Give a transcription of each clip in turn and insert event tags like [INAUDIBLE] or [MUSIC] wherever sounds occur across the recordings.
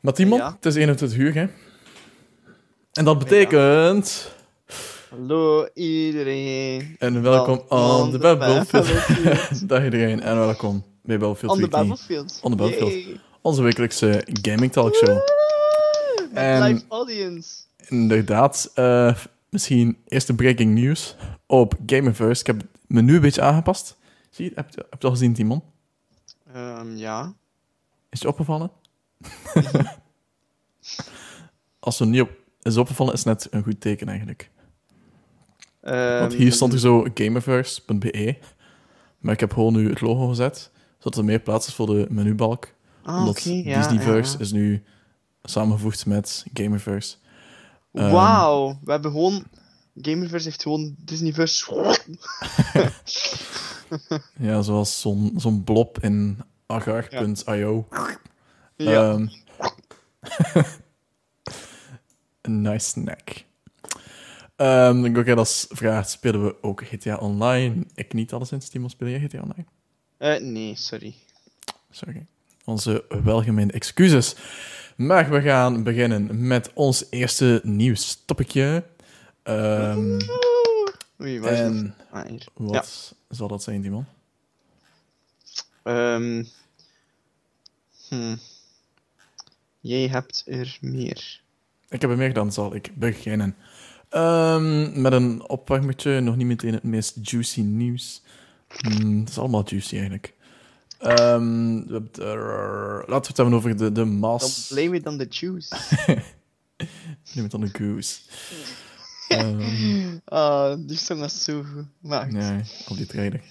Maar Timon, Ja. het is 21 uur, hè. En dat betekent... Hallo iedereen. En welkom the the Battlefield. [LAUGHS] Dag iedereen, en welkom bij Battlefield On the 3. battlefield. On the battlefield. Yay. Onze wekelijkse gaming talkshow. En- live audience. Inderdaad, eh, misschien eerste breaking news op Gamerverse. Ik heb het menu een beetje aangepast. Zie je, heb je, heb je het al gezien, Timon? Ehm, ja. Is het je opgevallen? [LAUGHS] Als het niet op is opgevallen, is het net een goed teken eigenlijk. Want hier stond er zo gamerverse.be. Maar ik heb gewoon nu het logo gezet, zodat er meer plaats is voor de menubalk. Ah, omdat oké, ja, Disneyverse ja. is nu samengevoegd met Gamerverse. Ehm, Wauw, we hebben gewoon... Gamerverse heeft gewoon Disneyverse... [LAUGHS] Ja, zoals zo'n zo'n blob in agar.io. ja. Ehm, [LAUGHS] een nice snack. Ehm ik ook als vraag, spelen we ook GTA Online? Ik niet alleszins, Timon, speel jij GTA Online? Eh, nee, sorry. Sorry. Onze welgemeende excuses. Maar we gaan beginnen met ons eerste nieuwstopicje. Ehm Oei, waar en? Ah, wat zal dat zijn, Timon? Ehm. Hm. Jij hebt er meer. Ik heb er meer dan zal ik beginnen. Ehm, met een opwarmertje, nog niet meteen het meest juicy nieuws. Hmm, het is allemaal juicy eigenlijk. Ehm, we hebben het laten we het hebben over de, de Dan Mas. blame it on the juice. [LAUGHS] Neem het dan de goose. Ah, die song was zo goed. Maar, ja, op die trailer.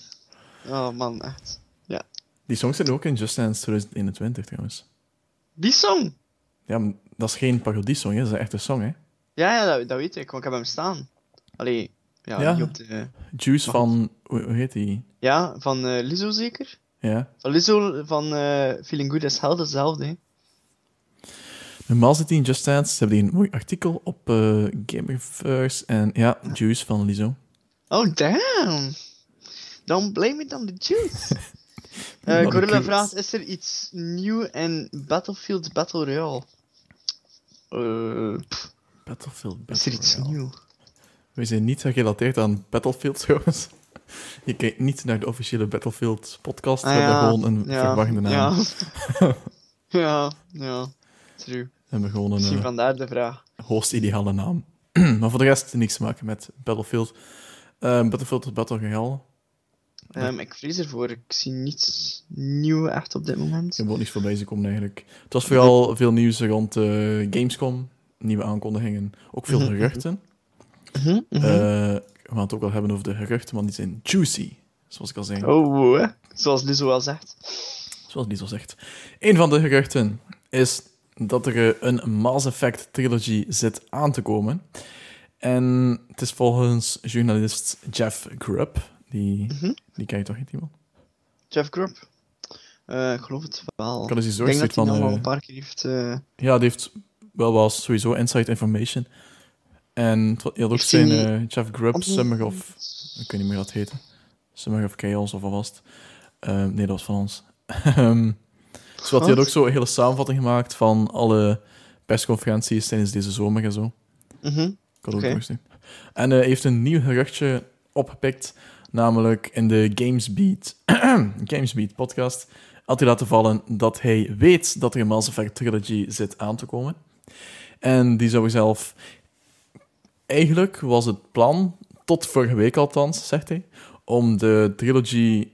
oh man, echt. Die song zit ook in Just Dance 2021 trouwens. Die song! Ja, maar dat is geen parodiesong, hè? dat is een echte song. Hè? Ja, ja dat, dat weet ik, want ik heb hem staan. Allee, ja, op de... Juice van. Hoe, hoe heet die? Ja, van eh, Lizzo zeker? Ja. Van Lizzo van eh, Feeling Good as Hell, hetzelfde, hè. Normaal zit die in Just Dance. Ze hebben die een mooi artikel op eh Gamerverse. En ja, Juice van Lizzo. Oh, damn! Don't blame it on the juice. [LAUGHS] The Gorilla vraagt, is er iets nieuw in Battlefield Battle Royale? Eh, Battlefield. is er iets Royale. nieuw? We zijn niet gerelateerd aan Battlefield [LAUGHS] trouwens. Je kijkt niet naar de officiële Battlefield podcast. We Ah, hebben ja, gewoon een ja, verwarrende naam. Ja. [LAUGHS] ja, ja, true. We hebben gewoon een Misschien eh, vandaar de vraag. hoogst ideale naam. [CLEARS THROAT] maar voor de rest niks te maken met Battlefield. Eh, Battlefield is Battle Royale. Ehm, ik vrees ervoor, ik zie niets nieuw echt op dit moment. Ik heb ook niets voorbij zien komen eigenlijk. Het was vooral veel nieuws rond eh, Gamescom. Nieuwe aankondigingen. Ook veel Mhm, geruchten. Mhm, mhm. Eh, we gaan het ook wel hebben over de geruchten, want die zijn juicy. Zoals ik al zei. oh, hè. zoals Lizzo al zegt. Zoals Liesel zegt. Een van de geruchten is dat er eh, een Mass Effect trilogy zit aan te komen. En het is volgens journalist Jeff Grubb. Die, Mhm. die ken je toch niet, iemand? Jeff Grubb. Eh, ik geloof het wel. Ik dus ik denk dat hij van... nog wel eh, een paar keer heeft... eh, ja, die heeft wel wel sowieso inside information. En je had ook hij zijn Jeff Grubb, Summer of... Ik weet niet meer wat het heette. Summer of Chaos of wat was het? Eh, nee, dat was van ons. [LAUGHS] Ehm, dus wat hij had ook zo een hele samenvatting gemaakt van alle persconferenties tijdens deze zomer en zo. mhm. Ik had ook Oké. doorgestuurd. En hij heeft een nieuw geruchtje opgepikt, namelijk in de Gamesbeat, [CLEARS THROAT] Gamesbeat podcast had hij laten vallen dat hij weet dat er een Mass Effect trilogy zit aan te komen. En die zou zelf... Eigenlijk was het plan, tot vorige week althans, zegt hij, om de trilogy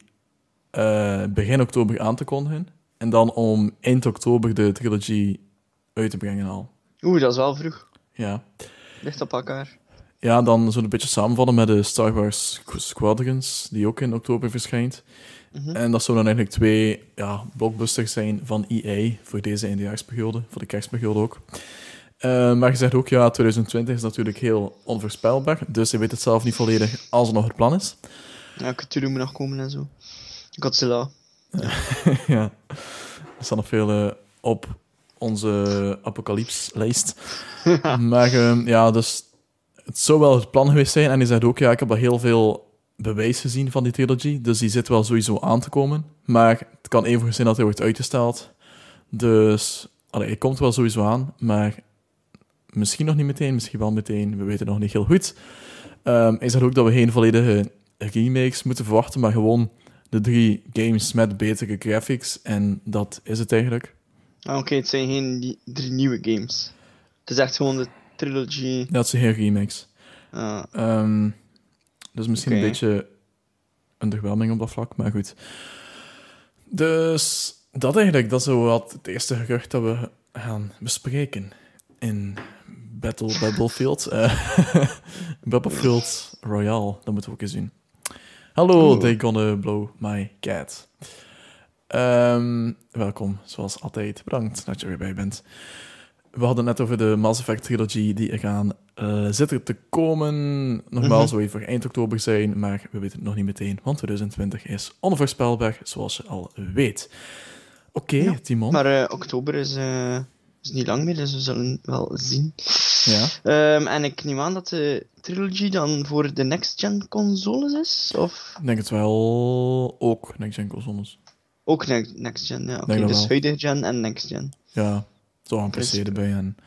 eh, begin oktober aan te kondigen. En dan om eind oktober de trilogy uit te brengen al. Oeh, dat is wel vroeg. Ja. Ligt op elkaar. Ja, dan zullen we een beetje samenvallen met de Star Wars Squadrons, die ook in oktober verschijnt. Mhm. En dat zouden dan eigenlijk twee ja, blockbusters zijn van EA voor deze eindejaarsperiode, voor de kerstperiode ook. Eh, maar je zegt ook, ja, 2020 is natuurlijk heel onvoorspelbaar, dus je weet het zelf niet volledig als het nog het plan is. Ja, Cthulhu moet nog komen en zo. Godzilla. [LAUGHS] ja, er staan nog veel eh, op onze apocalypslijst. [LAUGHS] maar ehm, ja, dus het zou wel het plan geweest zijn. En hij zegt ook, ja, ik heb al heel veel bewijs gezien van die trilogy, dus die zit wel sowieso aan te komen. Maar het kan even zijn dat hij wordt uitgesteld. Dus allee, hij komt wel sowieso aan, maar misschien nog niet meteen, misschien wel meteen. We weten nog niet heel goed. Ehm hij zegt ook dat we geen volledige remakes moeten verwachten, maar gewoon de drie games met betere graphics. En dat is het eigenlijk. Ah, Oké, het zijn geen drie nieuwe games. Het is echt gewoon de trilogy. Dat zijn geen remakes. Ah, Ehm dus misschien een beetje underwhelming op dat vlak, maar goed. Dus dat eigenlijk, dat is zo wat het eerste gerucht dat we gaan bespreken in Battle Battlefield. Eh, [LAUGHS] Battlefield Royale, dat moeten we ook eens zien. Hallo, they gonna blow my cat. Ehm, welkom, zoals altijd. Bedankt dat je er weer bij bent. We hadden net over de Mass Effect trilogy die er gaan eh zitten te komen. Nogmaals, Mhm. zou je voor eind oktober zijn, maar we weten het nog niet meteen, want 2020 is onvoorspelbaar, zoals je al weet. Oké, Ja, Timon. Maar eh, oktober is, eh, is niet lang meer, dus we zullen wel zien. Ja. Ehm, en ik neem aan dat de trilogy dan voor de next-gen consoles is? Of Ik denk het wel ook, next-gen consoles. ook ne- next-gen? Ja, oké. Dus wel. huidige gen en next-gen. Ja, zo een PC Principe. erbij en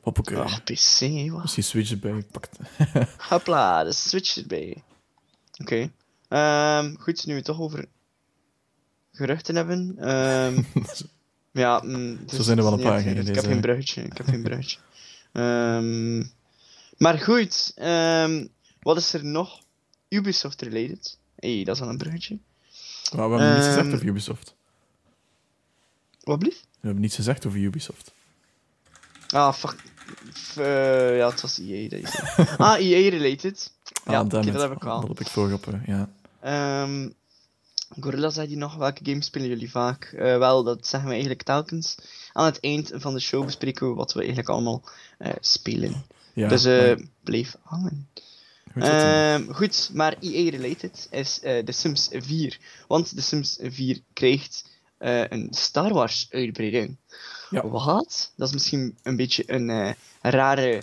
hoppakee. Ach, PC, wat? Misschien Switch erbij pakt. Hopla, de Switch erbij. Oké. Ehm, goed, nu we het toch over geruchten hebben. ehm, [LAUGHS] ja, mm, dus- zijn er wel een ja, paar in Ik heb geen bruggetje. Ik heb geen bruggetje. Ehm, maar goed, wat is er nog? Ubisoft related. hey, dat is al een bruggetje. Maar we hebben niets gezegd over Ubisoft. Wat blieft? We hebben niets gezegd over Ubisoft. Ah, fuck. Eh, ja, het was EA je zei. ah, EA related. Ja, ah, dat heb ik al. Dat heb ik voor op, eh, ja. Ehm Gorilla zei die nog, welke games spelen jullie vaak? Eh, wel, dat zeggen we eigenlijk telkens. Aan het eind van de show bespreken we wat we eigenlijk allemaal eh, spelen. ja dus eh maar blijf hangen. goed. Ehm, goed, maar EA-related is The Sims 4. Want The Sims 4 krijgt eh, een Star Wars uitbreiding. Ja. Wat? Dat is misschien een beetje een eh, rare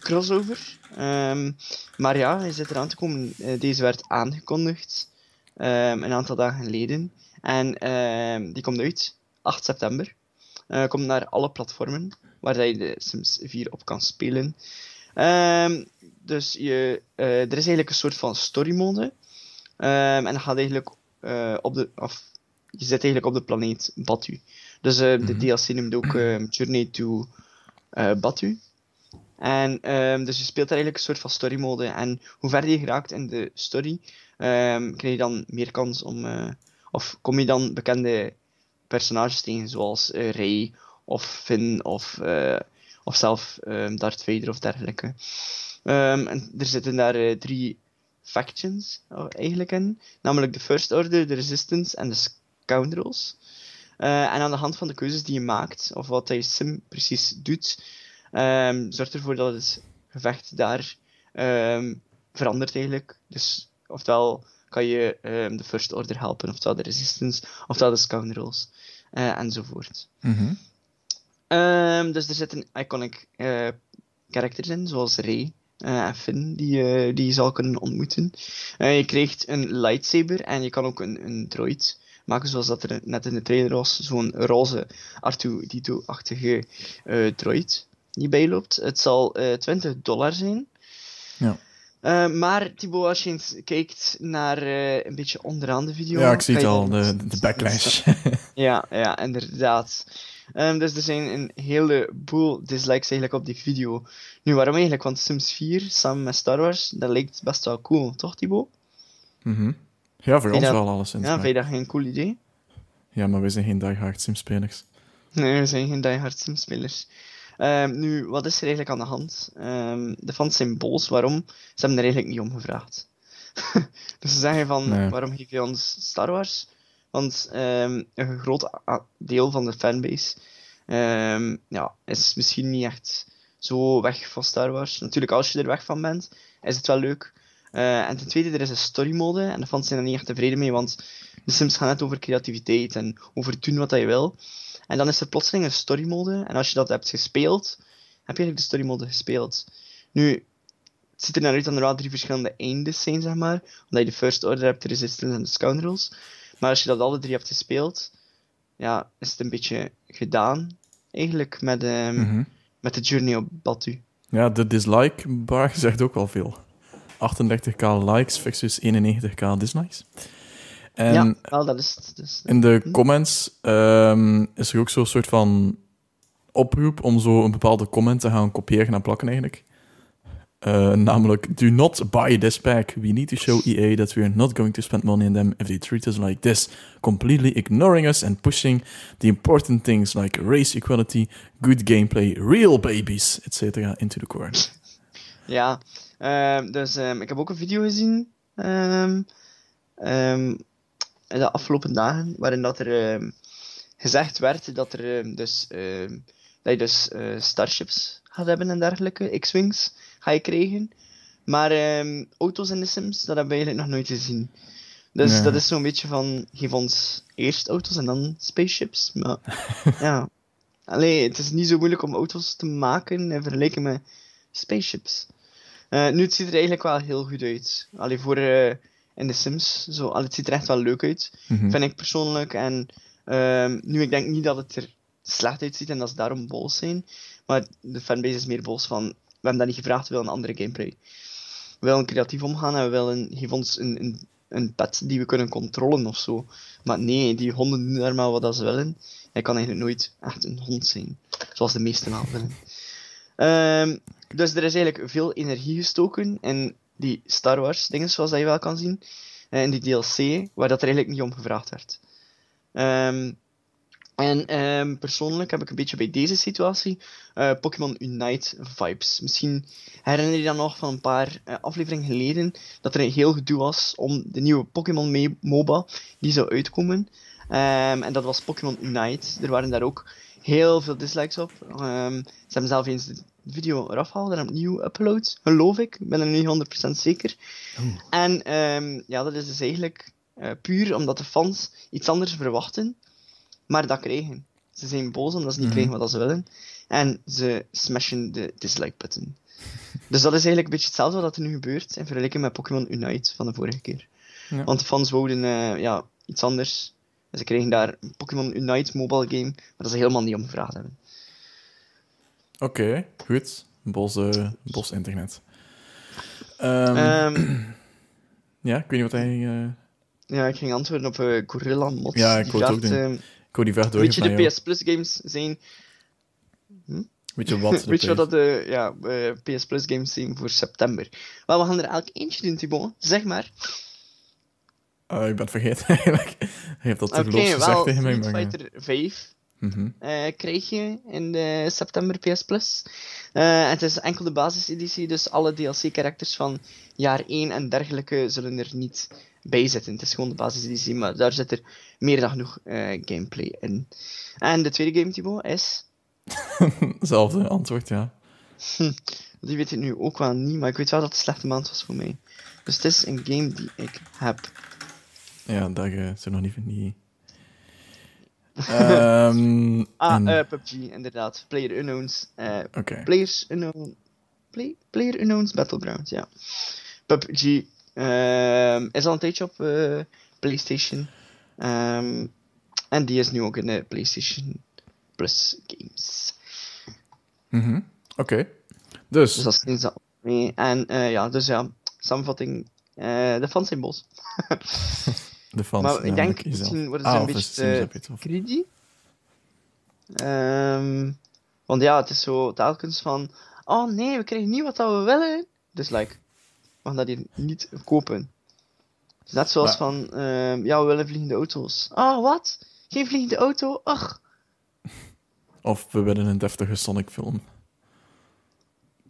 crossover. Ehm, maar ja, hij zit eraan te komen. Eh, deze werd aangekondigd ehm, een aantal dagen geleden. En ehm, die komt uit 8 september. Komt naar alle platformen waar je de Sims 4 op kan spelen. Dus je, er is eigenlijk een soort van story mode. En dat gaat eigenlijk op de. Of, je zit eigenlijk op de planeet Batu. Dus eh, de Mhm. DLC noemt ook [CLEARS THROAT] ehm, Journey to eh, Batu. En ehm, dus je speelt daar eigenlijk een soort van story mode. En hoe verder je geraakt in de story, ehm, krijg je dan meer kans om. eh, of kom je dan bekende personages tegen, zoals Ray of Finn of, of zelf Darth Vader of dergelijke. En er zitten daar drie factions oh, eigenlijk in, namelijk de First Order, de Resistance en de Scoundrels. Eh, en aan de hand van de keuzes die je maakt, of wat je sim precies doet, ehm, zorgt ervoor dat het gevecht daar ehm, verandert eigenlijk. Dus oftewel kan je ehm, de First Order helpen, oftewel de Resistance, oftewel de Scoundrels, eh, enzovoort. Mhm. Dus er zitten iconic eh characters in, zoals Rey en Finn, die, die je zal kunnen ontmoeten. Je krijgt een lightsaber en je kan ook een, een droid maken, zoals dat er net in de trailer was. Zo'n roze R2-D2-achtige eh, droid die bijloopt. Het zal eh 20 dollar zijn. Ja. Eh, maar Thibaut, als je eens kijkt naar een beetje onderaan de video. Ja, ik zie het al, de, de backlash. [LAUGHS] ja, ja, inderdaad. Ehm, dus er zijn een heleboel dislikes eigenlijk op die video. Nu, waarom eigenlijk? Want Sims 4 samen met Star Wars, dat lijkt best wel cool, toch Thibaut? Mhm. Ja, voor Vind ons dat- wel alleszins. Ja, maar- vind je dat geen cool idee? Ja, maar wij zijn geen diehard simspelers. Nee, we zijn geen diehard Sims-spelers. Ehm, nu, wat is er eigenlijk aan de hand? Ehm, de fans zijn boos, waarom? Ze hebben er eigenlijk niet om gevraagd. [LAUGHS] dus ze zeggen van, Nee. waarom geef je ons Star Wars? Want ehm, een groot deel van de fanbase ja, is misschien niet echt zo weg van Star Wars. Natuurlijk, als je er weg van bent, is het wel leuk. Eh, en ten tweede, er is een story mode en de fans zijn er niet echt tevreden mee, want de Sims gaan net over creativiteit en over doen wat je wil. En dan is er plotseling een story mode. En als je dat hebt gespeeld, heb je eigenlijk de story mode gespeeld. Nu, het ziet er naar uit dat er wel drie verschillende eindes zijn, zeg maar. Omdat je de First Order hebt, de Resistance en de Scoundrels. Maar als je dat alle drie hebt gespeeld, ja, is het een beetje gedaan. eigenlijk met, Mhm. met de journey op Batu. Ja, de dislike bar zegt ook wel veel. 38k likes versus 91k dislikes. En ja, wel, dat is het. Dus, in de Hm. comments ehm, is er ook zo'n soort van oproep om zo een bepaalde comment te gaan kopiëren en plakken eigenlijk. Eh, namelijk, do not buy this pack. We need to show EA that we are not going to spend money on them if they treat us like this, completely ignoring us and pushing the important things like race equality, good gameplay, real babies, etc. into the corner. Ja, dus ehm, ik heb ook een video gezien ehm, ehm, in de afgelopen dagen, waarin dat er ehm, gezegd werd dat, er, ehm, dus, ehm, dat je dus eh, starships gaat hebben en dergelijke, X-Wings ga je krijgen. Maar ehm, auto's in de Sims, dat hebben we eigenlijk nog nooit gezien. Dus dat is zo'n beetje van, geef ons eerst auto's en dan spaceships. Maar [LAUGHS] ja, Allee, het is niet zo moeilijk om auto's te maken in vergelijking met spaceships. Eh, nu, het ziet er eigenlijk wel heel goed uit. Allee, voor eh, in de Sims, zo, allee, het ziet er echt wel leuk uit, Mhm. vind ik persoonlijk. En ehm, nu, ik denk niet dat het er slecht uitziet en dat ze daarom boos zijn. Maar de fanbase is meer boos van, we hebben dat niet gevraagd, we willen een andere gameplay. We willen creatief omgaan en we willen, geef ons een, een, een pet die we kunnen controleren of zo. Maar nee, die honden doen daar maar wat dat ze willen. Hij kan eigenlijk nooit echt een hond zijn, zoals de meesten wel willen. Ehm, dus er is eigenlijk veel energie gestoken in die Star Wars dingen, zoals dat je wel kan zien. eh, in die DLC, waar dat er eigenlijk niet om gevraagd werd. Ehm, en ehm, persoonlijk heb ik een beetje bij deze situatie eh, Pokémon Unite vibes. Misschien herinner je dan nog van een paar eh, afleveringen geleden dat er een heel gedoe was om de nieuwe Pokémon MOBA die zou uitkomen. Ehm, en dat was Pokémon Unite. Er waren daar ook heel veel dislikes op. Ze hebben zelf eens de video eraf gehaald en opnieuw upload, geloof ik. Ik ben er niet 100% zeker. En ehm, ja, dat is dus eigenlijk eh, puur omdat de fans iets anders verwachten, maar dat krijgen. Ze zijn boos omdat ze niet Mhm. krijgen wat ze willen. En ze smashen de dislike button. dus dat is eigenlijk een beetje hetzelfde wat er nu gebeurt in vergelijking met Pokémon Unite van de vorige keer. Ja. Want de fans wouden eh, ja, iets anders. En ze kregen daar een Pokémon Unite mobile game, maar dat ze helemaal niet om gevraagd hebben. Oké, goed. Bos, eh, bos internet. Ehm, Ehm, [CLEARS THROAT] ja, ik weet niet wat hij... eh, ja, ik ging antwoorden op eh Gorilla Mod. Ja, ik Die wou het ook doen. ehm, ik wou die weet je, de. PS Plus games zijn Weet je wat? Weet je wat de [LAUGHS] ja, PS Plus games zijn voor september? Wel, we gaan er elk eentje doen, Thibaut. Zeg maar. Eh, ik ben het vergeten [LAUGHS] eigenlijk. Hij heeft dat Oké, terloops gezegd tegen mij. Street Fighter 5 mhm. eh, krijg je in de september PS Plus. Eh, het is enkel de basiseditie, dus alle DLC-karakters van jaar 1 en dergelijke zullen er niet bij zitten. Het is gewoon de basiseditie, maar daar zit er meer dan genoeg eh, gameplay in. En de tweede game, Thibaut, is... [LAUGHS] Hetzelfde antwoord, ja. Die weet ik nu ook wel niet, maar ik weet wel dat het een slechte maand was voor mij. Dus het is een game die ik heb. Ja, daar uh, zijn nog niet... niet... Ehm, Ah, en- eh, PUBG, inderdaad. Player Unknowns. eh. Players Unknown... Play, Player Unknowns Battlegrounds, ja. PUBG ehm, is al een tijdje op eh, PlayStation. Ehm, en die is nu ook in de PlayStation Plus games. Mhm. Oké. Dus, Dus dat is. En ja, dus ja, samenvatting. de fans zijn boos. [LAUGHS] de fans. maar ik denk, misschien worden ze Ah, een beetje greedy. Ehm, want ja, het is zo telkens van... Oh nee, we krijgen niet wat dat we willen. Dus like, we gaan dat hier niet kopen. Dus net zoals van... ehm, ja, we willen vliegende auto's. Oh, wat? Geen vliegende auto? Ach. Of we willen een deftige Sonic film.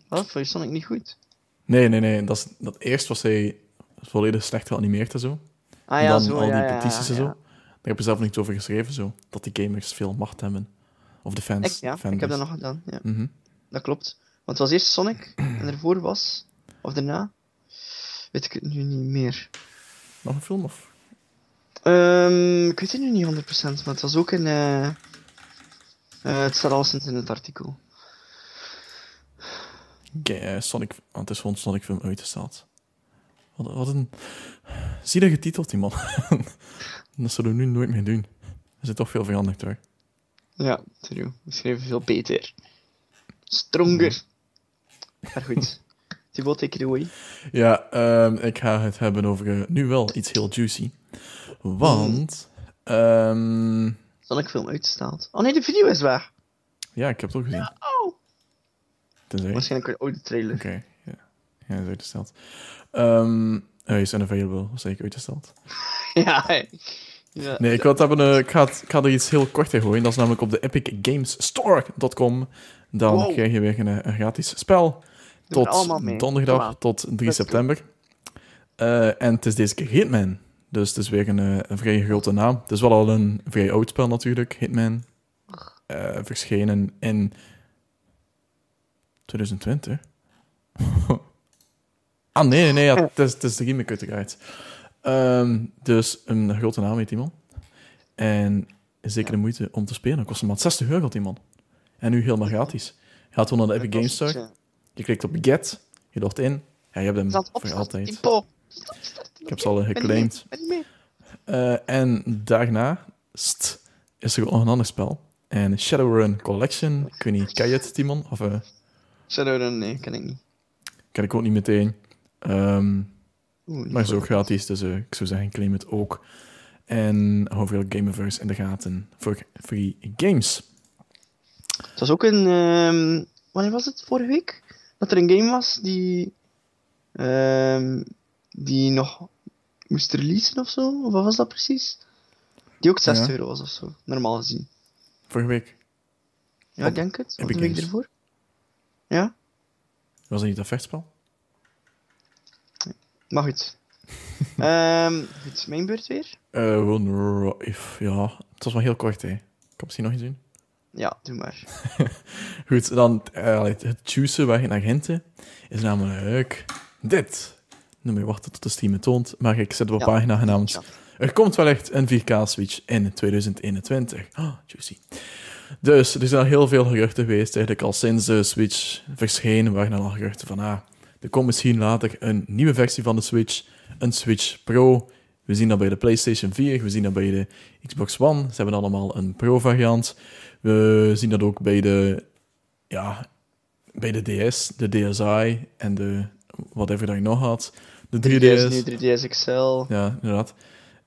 Wat? Vond je Sonic niet goed? Nee, nee, nee. Dat, is, dat eerst was hij volledig slecht geanimeerd en zo. Ah En ja, dan zo, al die ja, ja, petities en zo. Daar heb je zelf niks over geschreven, zo. Dat die gamers veel macht hebben. Of de fans. Ik, ja, ik heb dat nog gedaan. Ja, Mhm. dat klopt. Want het was eerst Sonic en ervoor was... Of daarna? Weet ik het nu niet meer. Nog een film, of? Ehm, ik weet het nu niet 100%, maar het was ook in. eh eh, het staat alleszins in het artikel. Ga- eh, Sonic... Want het is gewoon Sonic film uitgesteld. Wat, wat een... Zie dat getiteld, die man. [LAUGHS] dat zullen we nu nooit meer doen. Er zit toch veel veranderd, hoor. Ja, true. We schreven veel beter. Stronger. Maar goed. [LAUGHS] Thibaut, take it away. Ja, ehm, ik ga het hebben over eh, nu wel iets heel juicy. Want... ehm, Sonic film uitgesteld. Oh nee, de video is weg. ja, ik heb het ook gezien. Oh. Tenzij... Waarschijnlijk een oude trailer. Oké, ja. Ja, is uitgesteld. Ehm hij is unavailable, was zeker uitgesteld. [LAUGHS] ja, ja. Nee, ik, het hebben, eh, ik, ga het- ik ga er iets heel kort in gooien. Dat is namelijk op de epicgamesstore.com. Dan Wow. krijg je weer een, eh, een gratis spel. Doe Tot donderdag, tot 3 Let's go. september. Eh, en het is deze keer Hitman. Dus het is weer een, een vrij grote naam. Het is wel al een vrij oud spel natuurlijk, Hitman. Eh, verschenen in 2020. [LAUGHS] ah, nee, nee, nee ja, het, is, het is de remake uiteraard. Ehm, dus een grote naam heet iemand. En zeker de moeite om te spelen. Kost hem maar 60 euro, had iemand. En nu helemaal gratis. Je gaat gewoon naar de Epic Games Store. Je klikt op Get, je logt in. Ja, je hebt hem dat voor altijd. Ik heb ze al geclaimd. Eh, en daarna st, is er nog een ander spel. En Shadowrun Collection. Ik weet niet, ken je het, Timon? Of eh, Shadowrun, nee, ken ik niet. ken ik ook niet meteen. Niet maar is ook gratis, dus eh, ik zou zeggen, claim het ook. En hou veel Gameverse in de gaten voor free games. Het was ook een... ehm, wanneer was het? Vorige week? Dat er een game was die... ehm, die nog moest releasen of zo? Of wat was dat precies? Die ook 60 Ja. euro was of zo, normaal gezien. Vorige week Ja, ik denk het. Of Epic de week ervoor. Ja, was dat niet dat vechtspel. Maar goed. Goed, mijn beurt weer? Eh, gewoon, ja, het was maar heel kort, hè. Ik kan misschien nog iets doen. Ja, doe maar. [LAUGHS] Goed, dan eh, het juice waar je naar hinten is namelijk dit. Nu moet je wachten tot de stream het toont, maar ik zet op Ja. pagina genaamd Ja. Er komt wellicht een 4K-switch in 2021. Oh, juicy. Dus er zijn al heel veel geruchten geweest, eigenlijk al sinds de Switch verscheen, waren er al geruchten van, ah, er komt misschien later een nieuwe versie van de Switch, een Switch Pro. We zien dat bij de PlayStation 4, we zien dat bij de Xbox One, ze hebben allemaal een Pro-variant. We zien dat ook bij de, ja, bij de DS, de DSi en de whatever dat je nog had. De 3DS. 3DS nu, 3DS XL. Ja, inderdaad.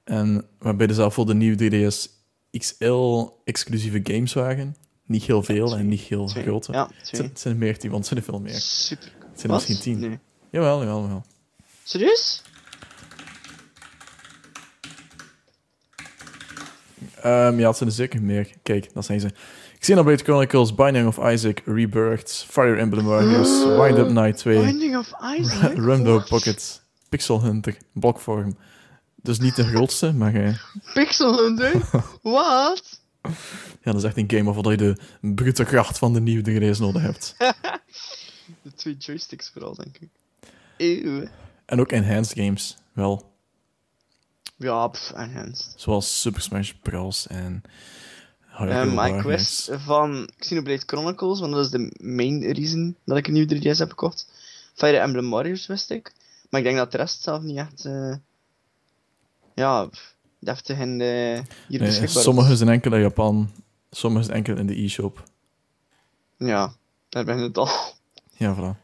En waarbij er zelf voor de nieuwe 3DS XL exclusieve games waren. Niet heel veel en niet heel grote. Ja, Het zijn, er meer, die, want het zijn er veel meer. Super. Zijn er misschien tien. Nee. Jawel, jawel, jawel. Serieus? Ehm, ja, het zijn er zeker meer. Kijk, dat zijn ze. Xenoblade Chronicles, Binding of Isaac, Rebirth, Fire Emblem Warriors, Wind Up Night 2, Binding of Isaac? [LAUGHS] Pocket, Pixel Hunter, Blockform. Dus niet de grootste, maar eh, Pixel Hunter? [LAUGHS] Wat? ja, dat is echt een game waarvan je de brute kracht van de nieuwe 3DS nodig hebt. [LAUGHS] [LAUGHS] De twee joysticks vooral, denk ik. Eeuw. En ook enhanced games, wel. Ja, pff, enhanced. Zoals Super Smash Bros. en... Ja, Eh, belangrijk. wist van Xenoblade Chronicles, want dat is de main reason dat ik een nieuwe 3DS heb gekocht. Fire Emblem Warriors wist ik. Maar ik denk dat de rest zelf niet echt... eh, ja, deftig in de, hier Nee, beschikbaar sommige zijn enkel in Japan, sommige zijn enkel in de e-shop. Ja, daar ben je het al. Ja, voilà.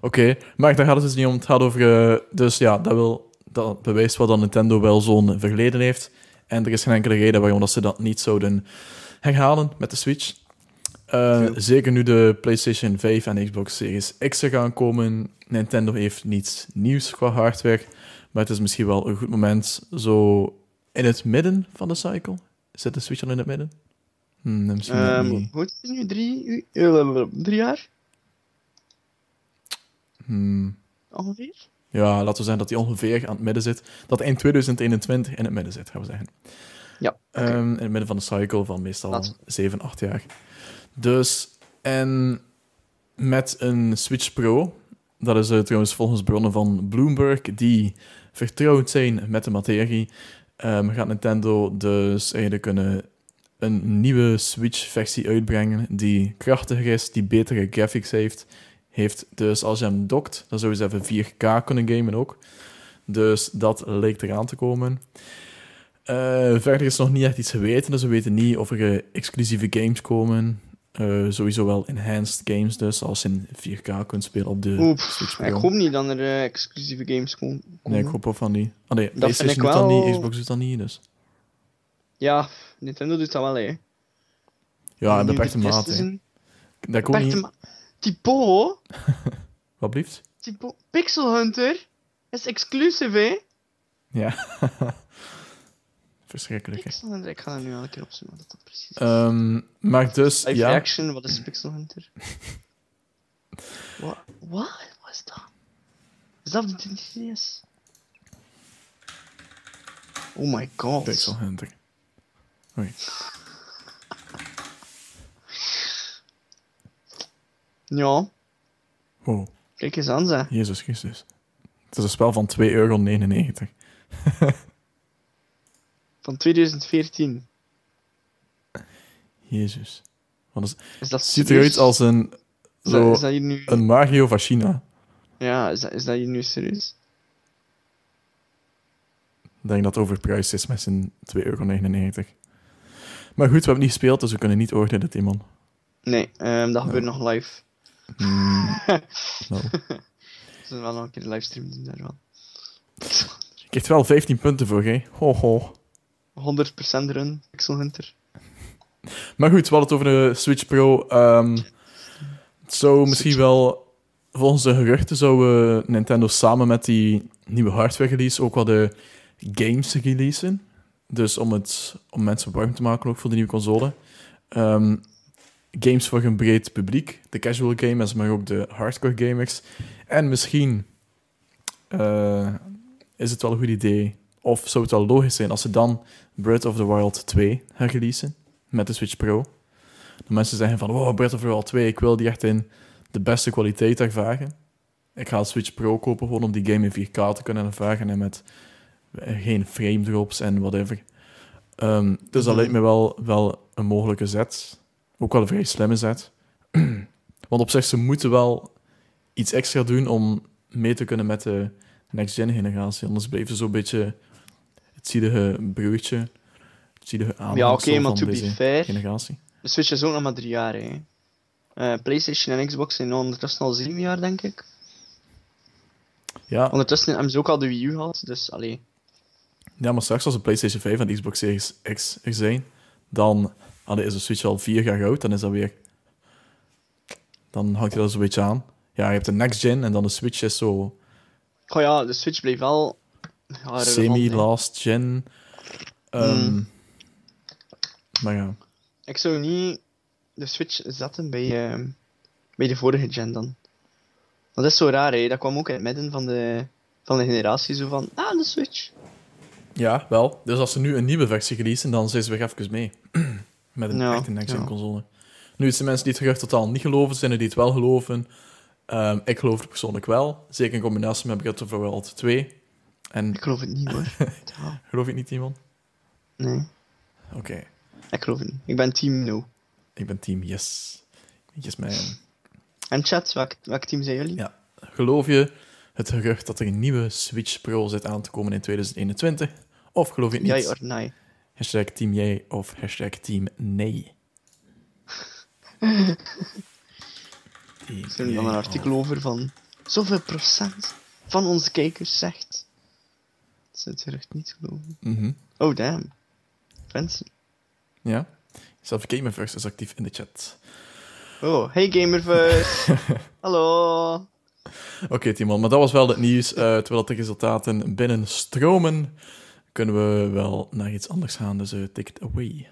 Oké, maar daar gaat het dus niet om. Het gaat over... eh, dus ja, dat, wil, dat bewijst wel dat Nintendo wel zo'n verleden heeft. En er is geen enkele reden waarom dat ze dat niet zouden herhalen met de Switch. Eh, zeker nu de PlayStation 5 en Xbox Series X er gaan komen. Nintendo heeft niets nieuws qua hardware. Maar het is misschien wel een goed moment zo in het midden van de cycle. Zit de Switch al in het midden? Hm, misschien Ehm, niet. hoe is het nu? Drie, eh, drie jaar? Hm. Ongeveer? Ja, laten we zeggen dat hij ongeveer aan het midden zit. Dat eind 2021 in het midden zit, gaan we zeggen. Ja. Ehm, in het midden van de cycle van meestal Laat. 7, 8 jaar. Dus, en met een Switch Pro, dat is eh, trouwens volgens bronnen van Bloomberg, die vertrouwd zijn met de materie, ehm, gaat Nintendo dus eigenlijk een, een nieuwe Switch-versie uitbrengen die krachtiger is, die betere graphics heeft. Heeft. Dus als je hem dokt, dan zou je eens even 4K kunnen gamen ook. Dus dat leek eraan te komen. Eh, verder is nog niet echt iets geweten, dus we weten niet of er eh, exclusieve games komen. Eh, sowieso wel enhanced games dus, als je in 4K kunt spelen op de Switch ik hoop niet dat er exclusieve games komen. Nee, ik hoop ook van niet. Ah nee, vind PlayStation doet dat wel- niet, Xbox doet dat niet, dus... Ja, Nintendo doet dat wel, hè. Ja, in beperkte mate. Dat beperkte niet... Typo, [LAUGHS] Wat blieft? Typo, Pixel Hunter is exclusive, hè. Ja. [LAUGHS] Verschrikkelijk. Pixel Hunter, ik ga dat nu wel een keer opzoeken wat dat precies is. Ehm, maar dus, Live ja... reaction, wat is Pixel Hunter? [LAUGHS] Wat? Wat? Is dat? Is dat de DCS? Oh my god. Pixel Hunter. Oei. Ja, Wow, kijk eens aan, zeg. Jezus Christus. Het is een spel van 2,99 euro. [LAUGHS] Van 2014. Jezus. Wat is... Is dat Het ziet eruit als een... Is dat, Zo, is dat hier nu... een Mario van China. Ja, is dat, is dat hier nu serieus? Ik denk dat het overprijsd is met zijn 2,99 euro. Maar goed, we hebben niet gespeeld, dus we kunnen niet oordelen, Timon. Nee, ehm, dat gebeurt nog live. Nou. We zullen wel nog een keer de livestream doen daarvan. Je krijgt wel 15 punten voor, hè? Ho, ho. 100% run, Pixel Hunter. Maar goed, we hadden het over de Switch Pro. Ehm, het zou misschien wel, volgens de geruchten, zou eh, Nintendo samen met die nieuwe hardware release ook wel de games releasen. Dus om, het, om mensen warm te maken ook voor de nieuwe console. Ehm, games voor een breed publiek. De casual gamers, maar ook de hardcore gamers. En misschien eh, is het wel een goed idee, of zou het wel logisch zijn als ze dan Breath of the Wild 2 gaan releasen met de Switch Pro. De mensen zeggen van, wow, Breath of the Wild 2, ik wil die echt in de beste kwaliteit ervaren. Ik ga een Switch Pro kopen gewoon om die game in 4K te kunnen ervaren en met eh, geen frame drops en whatever. Ehm, dus dat lijkt me wel, wel een mogelijke zet. Ook wel een vrij slimme zet. [CLEARS THROAT] Want op zich, ze moeten wel iets extra doen om mee te kunnen met de next-gen generatie. Anders blijven ze zo'n beetje het zielige broertje, het zielige Ja, aanhangsel oké, maar van to be fair, generatie. de Switch is ook nog maar drie jaar, hè. Eh, PlayStation en Xbox zijn ondertussen al zeven jaar, denk ik. Ja, Ondertussen hebben ze ook al de Wii U gehad, dus allee. ja, maar straks als de PlayStation 5 en de Xbox Series X er zijn, dan allee, is de Switch al vier jaar oud, dan is dat weer... Dan hangt je dat zo'n beetje aan. Ja, je hebt de next-gen en dan de Switch is zo Oh ja, de Switch bleef wel... Ja, semi-last gen. Ehm, Mm. Maar ja, Ik zou niet de Switch zetten bij, ehm, bij de vorige gen dan. Dat is zo raar, hè. Dat kwam ook in het midden van de, van de generatie, zo van... Ah, de Switch. ja, wel. Dus als ze nu een nieuwe versie releasen, dan zijn ze weer even mee. [CLEARS THROAT] Met een Ja, echte next-gen ja. console. Nu, het zijn mensen die het gerucht totaal niet geloven, zijn er die het wel geloven. Ehm, ik geloof het persoonlijk wel. Zeker in combinatie met Breath of the Wild 2. En Ik geloof het niet, hoor. [LAUGHS] Ja, geloof je het niet, Timon? nee, Oké, ik geloof het niet. Ik ben team no. ik ben team yes. Yes, man. En chat, welk, welk team zijn jullie? Ja. Geloof je het gerucht dat er een nieuwe Switch Pro zit aan te komen in 2021? Of geloof je het niet? Or nee? Hashtag team jij of hashtag team nee. Team Er is dan een artikel over van... Zoveel procent van onze kijkers zegt... Dat ze het gerucht niet geloven. Mhm. Oh, damn. Fancy. Ja. Zelf Gamerverse is actief in de chat. Oh, hey Gamerverse. [LAUGHS] Hallo. Oké, Timon, maar dat was wel het nieuws. Eh, terwijl de resultaten binnenstromen, kunnen we wel naar iets anders gaan. Dus eh, take it away.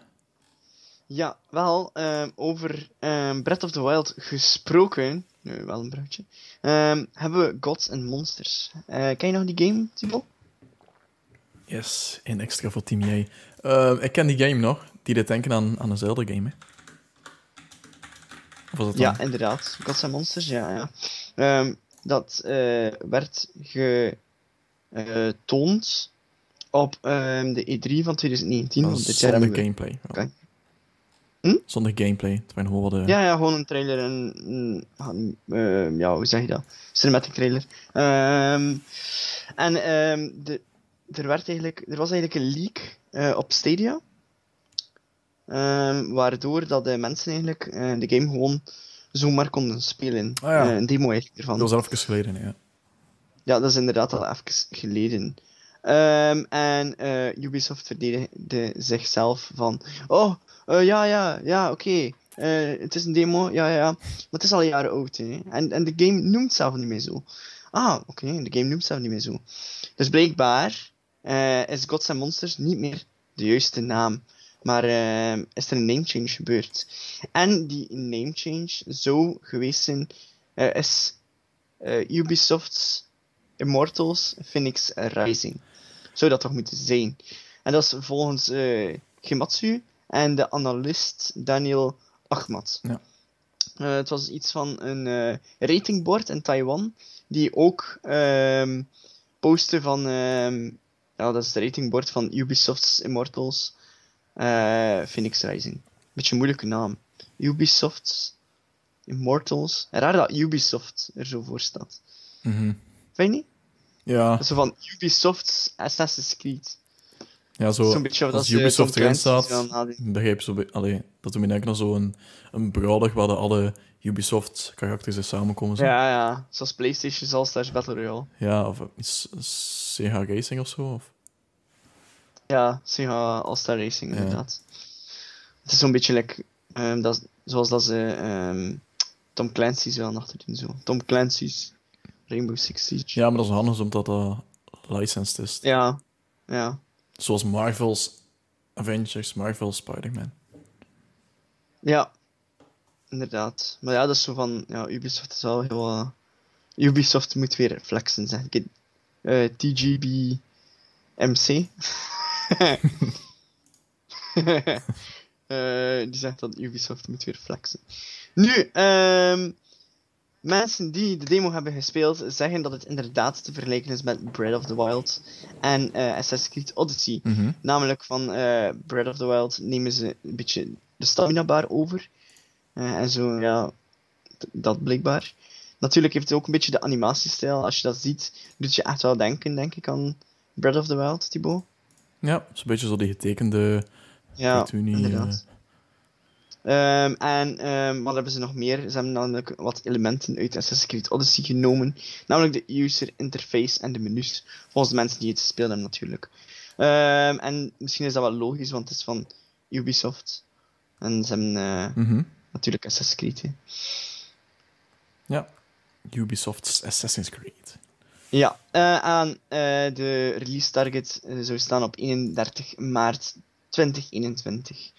Ja, wel, ehm, over ehm Breath of the Wild gesproken, nu wel een bruidje, ehm, hebben we Gods and Monsters. Eh, ken je nog die game, Timo? Yes, één extra voor team jij. Eh, ik ken die game nog. Die deed denken aan, aan een Zelda-game, hè? Of was dat dan? Ja, inderdaad. Gods and Monsters, ja, ja. Dat eh, werd getoond op ehm, de E3 van 2019. Dat want is dit jaar zonder gameplay. wel. Oké. Hm? Zonder gameplay. Het waren eh, Ja, ja, gewoon een trailer en... ehm, ja, hoe zeg je dat? Cinematic trailer. Ehm, en ehm, de, er, werd eigenlijk, er was eigenlijk een leak eh, op Stadia. Ehm, waardoor dat de mensen eigenlijk eh, de game gewoon zomaar konden spelen. Ja. Eh, een demo eigenlijk ervan. Dat was even geleden, ja. Ja, dat is inderdaad al even geleden. Ehm, en eh, Ubisoft verdedigde zichzelf van... Oh, eh, ja, ja, ja, oké. eh, het is een demo, ja, ja. Maar het is al jaren oud, hè. En, en de game noemt zelf niet meer zo. Ah, oké, de game noemt zelf niet meer zo. Dus blijkbaar is Gods Monsters niet meer de juiste naam. Maar ehm, is er een name change gebeurd. En die name change zou geweest zijn... is Ubisoft's Immortals Phoenix Rising. Zou dat toch moeten zijn? En dat is volgens eh Gematsu en de analist Daniel Ahmad. Ja. Eh, het was iets van een eh, ratingboard in Taiwan, die ook postte van, ehm, ja, dat is het ratingboard van Ubisoft's Immortals Phoenix Rising. Beetje een moeilijke naam. Ubisoft's Immortals. Raar dat Ubisoft er zo voor staat. Mhm. Vind je niet? Ja, zo van Ubisoft's Assassin's Creed. ja zo, beetje als Tom Ubisoft erin staat, begrijp zo... Allee, dat doet me denken aan zo'n een brouwdag waar de alle Ubisoft-karakters er samenkomen. Zo. Ja, ja. Zoals PlayStation All-Stars Battle Royale. Ja, of Sega Racing of zo. Of... Ja, Sega All-Star Racing, Ja. inderdaad. Het is zo'n beetje like, ehm, dat, zoals dat ze ehm, Tom Clancy's wel achter doen. Zo. Tom Clancy's Rainbow Six Siege. Ja, maar dat is handig omdat dat licensed is. Ja. ja. Zoals Marvel's Avengers, Marvel's Spider-Man. Ja, inderdaad. Maar ja, dat is zo van, ja, Ubisoft is wel heel... eh, Ubisoft moet weer flexen, zeg ik. Eh TGB MC. [LAUGHS] [LAUGHS] Die zegt dat Ubisoft moet weer flexen. Nu, ehm mensen die de demo hebben gespeeld zeggen dat het inderdaad te vergelijken is met Breath of the Wild en eh Assassin's Creed Odyssey. Mhm. Namelijk van eh Breath of the Wild nemen ze een beetje de stamina bar over. Eh, en zo, ja, dat blijkbaar. Natuurlijk heeft het ook een beetje de animatiestijl. Als je dat ziet, doet je echt wel denken, denk ik, aan Breath of the Wild, Thibaut. Ja, zo'n beetje zo die getekende Ja, inderdaad. Ehm, en ehm, wat hebben ze nog meer? Ze hebben namelijk wat elementen uit Assassin's Creed Odyssey genomen. Namelijk de user interface en de menus. Volgens de mensen die het gespeeld hebben, natuurlijk. Ehm, en misschien is dat wel logisch, want het is van Ubisoft. En ze hebben eh, mhm. natuurlijk Assassin's Creed. hè. Ja. Ubisoft's Assassin's Creed. Ja, aan eh, de release target zou staan op 31 maart 2021.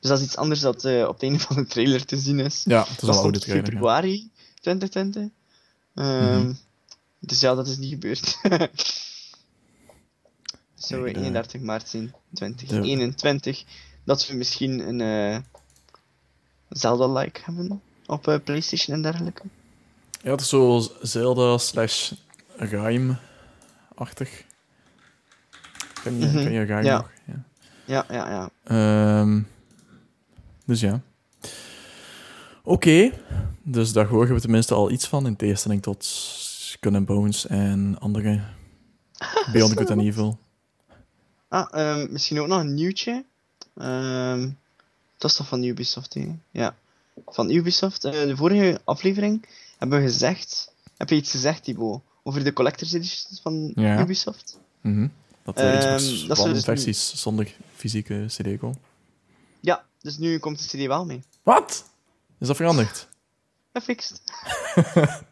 Dus dat is iets anders dat eh, op het einde van de trailer te zien is. Ja, het is dat al oude trailer. ja. februari 2020. Ehm, Mhm. Dus ja, dat is niet gebeurd. Kijk, de- 31 maart zijn 2021. Dat we misschien een eh, Zelda-like hebben op eh, PlayStation en dergelijke. Ja, het is zo Zelda slash Rhyme-achtig. Ken je, ken je ja. nog? Ja. Ja, ja, ja. Ehm, dus ja. Oké, dus daar horen we tenminste al iets van, in tegenstelling tot Skull and Bones en andere [LAUGHS] Beyond Good and Evil. Ah, ehm, misschien ook nog een nieuwtje. Ehm, dat is toch van Ubisoft, hè? Ja. Van Ubisoft. Eh, de vorige aflevering hebben we gezegd... Heb je iets gezegd, Thibaut? Over de Collector's Editions van Ja. Ubisoft? Mhm. Dat er Ehm, iets dat van zou dus versies zonder fysieke CD. Dus nu komt de CD wel mee. Wat? Is dat veranderd? [LAUGHS] Gefixt. [LAUGHS]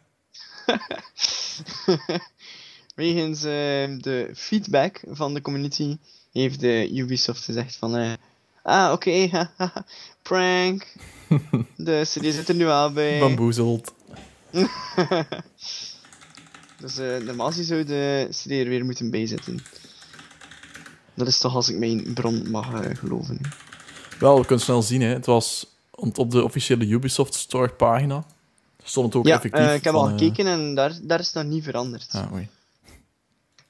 Wegens ehm, de feedback van de community heeft de Ubisoft gezegd van... eh, ah, oké, [LAUGHS] prank. de CD zit er nu al bij. Bamboezeld. Dus eh, normaal zou de CD er weer moeten bijzitten. Dat is toch als ik mijn bron mag eh, geloven. Wel, we kunnen snel zien, hè. Het was op de officiële Ubisoft Store pagina. Stond het ook ja, effectief. eh, ik heb al van, eh, gekeken en daar, daar is het nog niet veranderd. Ah, oei.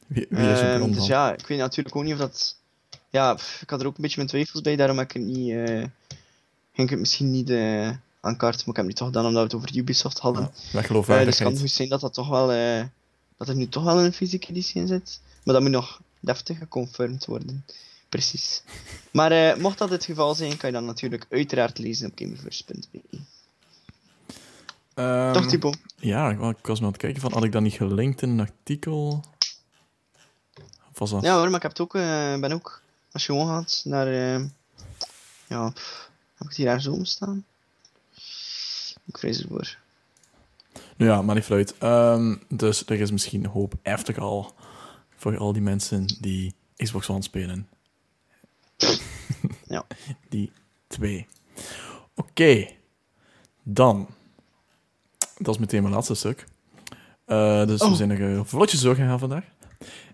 Wie, wie is er bron dus dan? ja, ik weet natuurlijk ook niet of dat. Ja, pff, ik had er ook een beetje mijn twijfels bij, daarom heb ik het niet. eh, ging ik het misschien niet aan kaart, maar ik heb het nu toch gedaan omdat we het over Ubisoft hadden. Ja, dus het kan goed zijn dat dat toch wel. dat er nu toch wel een fysieke editie in zit. Maar dat moet nog deftig geconfirmed worden. Precies. Maar eh, mocht dat het geval zijn, kan je dan natuurlijk uiteraard lezen op gameverse.be. Ehm, Toch, Typo? Ja, ik wa- ik was maar aan het kijken van, had ik dat niet gelinkt in een artikel? Of was dat... Ja hoor, maar ik heb het ook, eh, ben ook, als je gewoon gaat naar, eh, ja, pff, heb ik het hier daar zo staan? Ik vrees ervoor. Nou ja, maar niet fluit. Ehm, dus er is misschien hoop after al voor al die mensen die Xbox One spelen. Ja. Die twee. Oké. Dan. Dat is meteen mijn laatste stuk. Eh, dus we Oh. zijn er uh, vlotjes doorgegaan vandaag.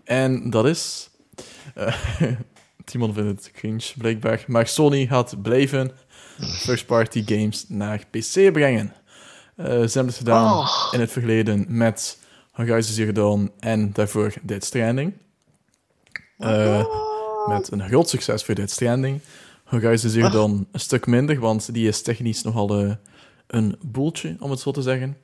En dat is... eh, [LAUGHS] Timon vindt het cringe, blijkbaar. Maar Sony gaat blijven first-party games naar PC brengen. Eh, ze hebben het gedaan Oh. in het verleden met Horizon Zero Dawn en daarvoor Dead Stranding. Eh, met een groot succes voor Dead Stranding. Horizon Zero Ah. Dawn een stuk minder, want die is technisch nogal eh, een boeltje, om het zo te zeggen.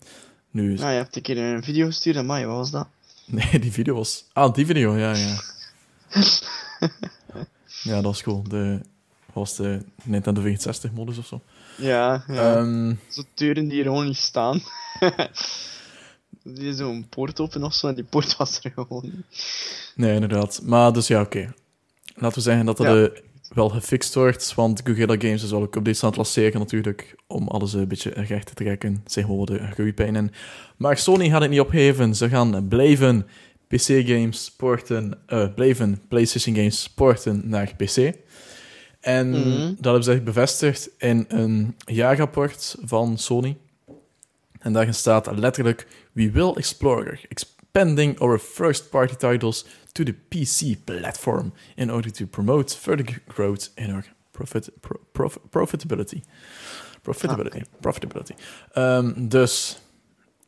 Nu, Nou, je hebt een keer een video gestuurd aan mij, wat was dat? [LAUGHS] nee, die video was... Ah, die video, ja, ja. [LAUGHS] ja, dat was cool. De, was de Nintendo 64-modus of zo. Ja, ja. Zo deuren die er gewoon niet staan. [LAUGHS] die is zo'n poort open of zo, en die poort was er gewoon niet. Nee, inderdaad. Maar dus ja, oké. Laten we zeggen dat dat Ja. eh, wel gefixt wordt, want Gorilla Games is wel ook updates aan het lanceren natuurlijk, om alles een beetje recht te trekken. Er zijn gewoon wat eh, groeipijn in. Maar Sony gaat het niet opgeven. Ze gaan blijven PC-games porten, eh, blijven PlayStation-games porten naar PC. En Mhm. dat hebben ze echt bevestigd in een jaarrapport van Sony. En daarin staat letterlijk: We will explore expanding our first-party titles to the PC platform in order to promote further growth in our profit, pro- prof- profitability. Profitability. Ah, Profitability. Ehm, dus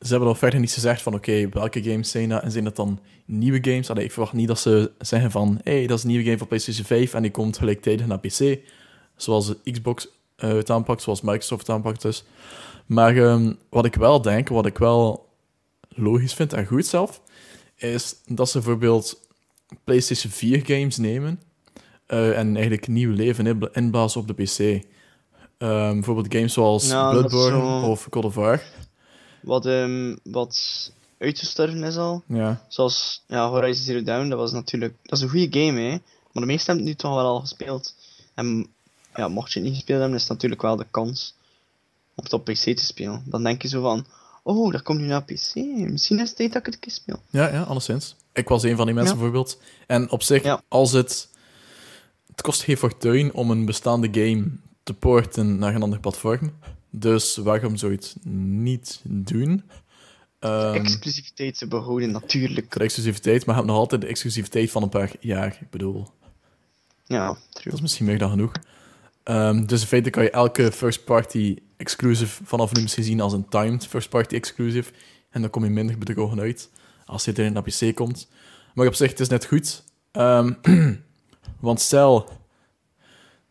ze hebben al verder niet gezegd van oké, welke games zijn dat? En zijn dat dan nieuwe games? Allee, ik verwacht niet dat ze zeggen van hé, hey, dat is een nieuwe game voor PlayStation 5 en die komt gelijktijdig naar PC. Zoals de Xbox eh, het aanpakt, zoals Microsoft het aanpakt dus. Maar ehm, wat ik wel denk, wat ik wel logisch vind en goed zelf, is dat ze bijvoorbeeld PlayStation 4 games nemen eh, en eigenlijk nieuw leven inbla- inblazen op de PC. Ehm, bijvoorbeeld games zoals Nou, Bloodborne zo- of God of War. Wat, ehm, wat uitgestorven is al. Ja, Zoals ja, Horizon Zero Dawn, dat was natuurlijk... Dat is een goede game, hè. Maar de meesten hebben het nu toch wel al gespeeld. En ja, mocht je het niet gespeeld hebben, is het natuurlijk wel de kans om het op PC te spelen. Dan denk je zo van... Oh, dat komt nu naar PC. Misschien is het tijd dat ik het een keer speel. ja, ja, alleszins. Ik was een van die mensen Ja. bijvoorbeeld. En op zich, Ja. als het... Het kost geen fortuin om een bestaande game te porten naar een ander platform. Dus waarom zou je het niet doen? Ehm, Exclusiviteit te behouden, natuurlijk. de exclusiviteit, maar je hebt nog altijd de exclusiviteit van een paar jaar. Ik bedoel, Ja, dat true. is misschien meer dan genoeg. Ehm, dus in feite kan je elke first-party exclusive vanaf nu misschien zien als een timed first-party exclusive. En dan kom je minder bedrogen uit als je er naar PC komt. Maar op zich, het is net goed. Ehm, [CLEARS THROAT] want stel,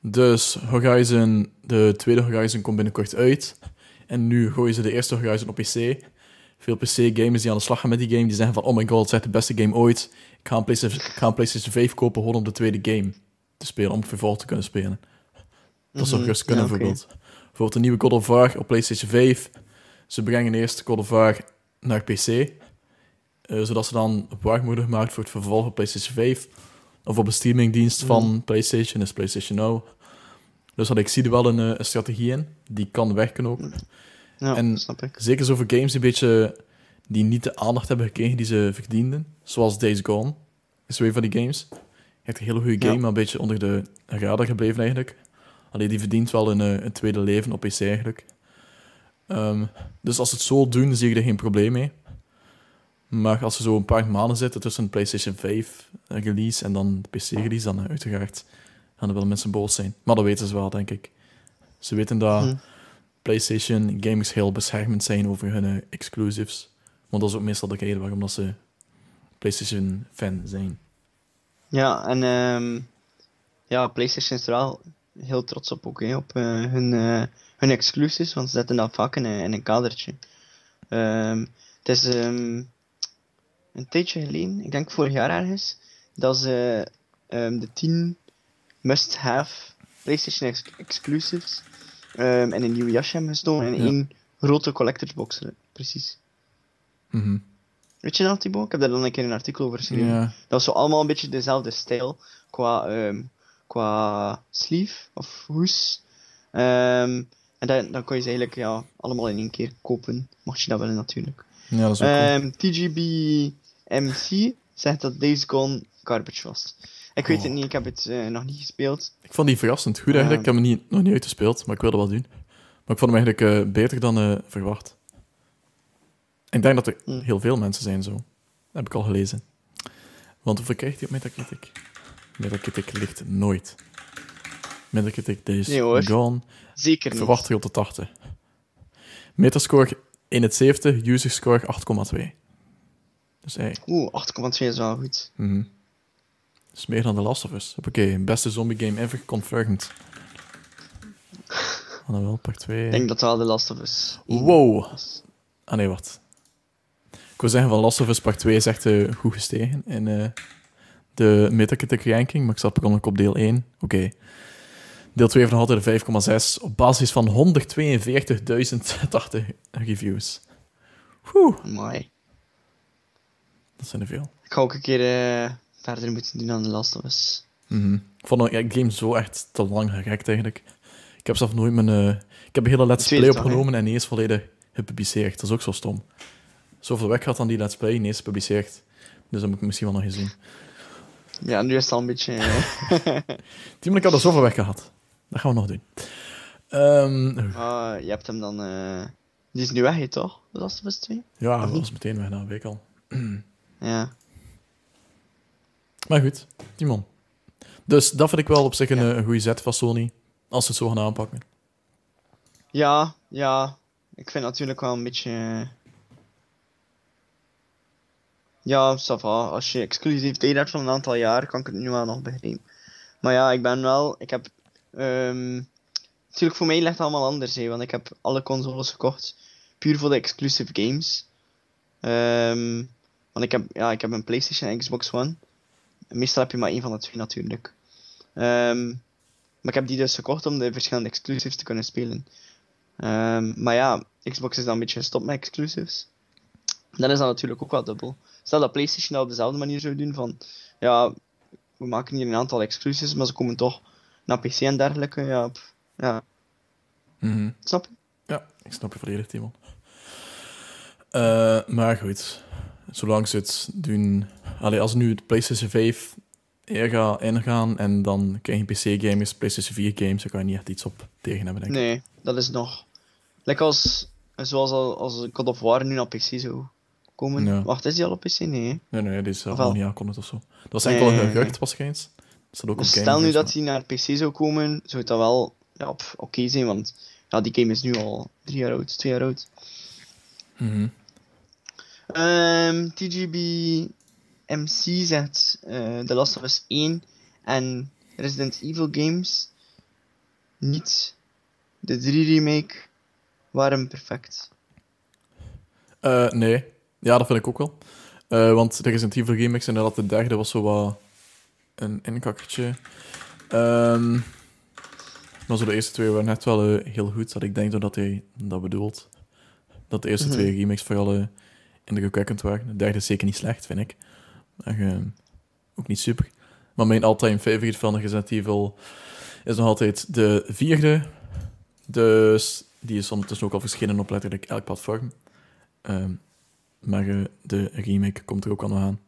dus Horizon, de tweede Horizon komt binnenkort uit. En nu gooien ze de eerste Horizon op PC. Veel PC-gamers die aan de slag gaan met die game, die zeggen van, oh my god, het is echt de beste game ooit. Ik ga een PlayStation, ik ga een PlayStation 5 kopen gewoon om de tweede game te spelen, om vervolg te kunnen spelen. Dat zou Mhm, gerust kunnen, ja, bijvoorbeeld. Bijvoorbeeld een nieuwe God of War op PlayStation 5. Ze brengen eerst God of War naar PC, eh, zodat ze dan warmoedig maakt voor het vervolg op PlayStation 5. Of op een streamingdienst van Mhm. PlayStation, is PlayStation Now. Dus dat ik zie er wel een, eh, een strategie in. Die kan werken ook. Ja, En- snap ik. Zeker zo voor games die een beetje die niet de aandacht hebben gekregen die ze verdienden. Zoals Days Gone is weer van die games. Echt een hele goede game, Ja. maar een beetje onder de radar gebleven eigenlijk. Alleen die verdient wel een, eh, een tweede leven op PC eigenlijk. Ehm, dus als ze het zo doen, zie ik er geen probleem mee. Maar als ze zo een paar maanden zitten tussen een PlayStation 5 release en dan de PC release, dan eh, uiteraard gaan er wel mensen boos zijn. Maar dat weten ze wel, denk ik. Ze weten dat Hm. PlayStation gamers heel beschermend zijn over hun eh, exclusives. Want dat is ook meestal de reden waarom dat ze PlayStation fan zijn. Ja, en ehm, ja, PlayStation is er wel heel trots op ook, hè, op eh, hun, eh, hun exclusives, want ze zetten dat vaak in, een- in een kadertje. Ehm, het is ehm, een tijdje geleden, ik denk vorig jaar ergens, dat ze ehm, de 10 must-have PlayStation ex- exclusives ehm, in een nieuw jasje hebben gestoken en Ja. één grote collector's box. Precies. Mhm. Weet je dat, Thibaut? Ik heb daar dan een keer een artikel over geschreven. Dat was zo allemaal een beetje dezelfde stijl qua, ehm, qua sleeve of hoes. En dan, dan kon je ze eigenlijk ja, allemaal in één keer kopen, mocht je dat willen natuurlijk. ja, dat is ook cool. TGB MC zegt dat Days Gone garbage was. Ik weet Oh. het niet, ik heb het eh, nog niet gespeeld. Ik vond die verrassend goed eigenlijk. Ik heb hem niet, nog niet uitgespeeld, maar ik wilde wel doen. Maar ik vond hem eigenlijk eh, beter dan eh, verwacht. Ik denk dat er Hm. heel veel mensen zijn zo. Dat heb ik al gelezen. Want hoeveel krijgt hij op Metacritic? Metacritic ligt nooit. Metacritic Days Nee, hoor. Gone. Zeker niet. verwacht hij op de 80. Metascore 71, user score 8,2. Dus hey, Oeh, 8,2 is wel goed. mhm. Dat is meer dan The Last of Us. Oké, beste zombie game ever confirmed. [LAUGHS] Ah, dan wel, pak 2. Ik denk dat wel de Last of Us. Wow. Ah nee, wat? Ik wil zeggen van Last of Us Part 2 is echt eh, goed gestegen in eh, de Metacritic ranking, maar ik zat ongeluk op deel 1. Oké. Deel 2 heeft nog altijd een 5,6 op basis van 142.080 [LAUGHS] reviews. Oeh, Amai. Dat zijn er veel. Ik ga ook een keer eh, verder moeten doen aan de Last of Us. Mhm. Ik vond de game zo echt te lang gerekt eigenlijk. Ik heb zelf nooit mijn... eh, ik heb een hele let's play opgenomen en niet eens volledig gepubliceerd. Dat is ook zo stom. Zoveel weg gehad aan die let's play, niet eens gepubliceerd. Dus dat moet ik misschien wel nog eens doen. Ja, nu is het al een beetje... eh, [LAUGHS] [LAUGHS] Team, ik had er zoveel weg gehad. Dat gaan we nog doen. Ehm, ah, je hebt hem dan... Die is nu weg, hè, toch? De Last of Us 2? ja, dat was meteen weg na een week al. [CLEARS THROAT] Ja. Maar goed, Timon. Dus dat vind ik wel op zich een, een goede zet van Sony. Als ze het zo gaan aanpakken. Ja, ja. Ik vind natuurlijk wel een beetje... eh, Ja, ça va. Als je exclusiviteit hebt van een aantal jaar, kan ik het nu wel nog begrijpen. Maar ja, ik ben wel... Ik heb... ehm, Natuurlijk, voor mij ligt het allemaal anders, hè, want ik heb alle consoles gekocht. Puur voor de exclusive games. Ehm, want ik heb, ja, ik heb een PlayStation en Xbox One. Meestal heb je maar één van de twee natuurlijk. Ehm, maar ik heb die dus gekocht om de verschillende exclusives te kunnen spelen. Ehm, maar ja, Xbox is dan een beetje gestopt met exclusives. Dan is dat natuurlijk ook wel dubbel. Stel dat PlayStation dat op dezelfde manier zou doen van... Ja, we maken hier een aantal exclusives, maar ze komen toch naar PC en dergelijke. Ja, ja Mhm. snap je? Ja, ik snap je volledig, Timon. Eh, maar goed, zolang ze het doen... Allee, als nu het PlayStation 5 er gaat ingaan en dan krijg je PC-gamers, PlayStation 4 games, dan kan je niet echt iets op tegen hebben, denk ik. Nee, dat is nog... Lekker als... Zoals al, als God of War nu naar PC zou komen. Ja. Wacht, is die al op PC? Nee. Nee, nee, die is Of al niet aankondigd of zo. Dat was enkel een gerucht. Dat staat ook Dus stel nu dat hij naar PC zou komen, zou het dan wel ja, oké zijn, want ja, die game is nu al drie jaar oud, twee jaar oud. Mhm. Ehm, TGB MC zegt eh The Last of Us 1 en Resident Evil games niet. De 3 remake waren perfect. Eh, nee. Ja, dat vind ik ook wel. Eh, want de Resident Evil remix inderdaad, de derde was zo wat een inkakkertje. Ehm, maar zo de eerste twee waren net wel heel goed. Dat ik denk dat hij dat bedoelt. Dat de eerste Mhm. twee remakes vooral uh, indrukwekkend waren. De derde is zeker niet slecht, vind ik. Maar, ook niet super. Maar mijn all-time favorite van Resident Evil is nog altijd de vierde. Dus die is ondertussen ook al verschenen op letterlijk elk platform. Ehm, maar eh, de remake komt er ook al nog aan.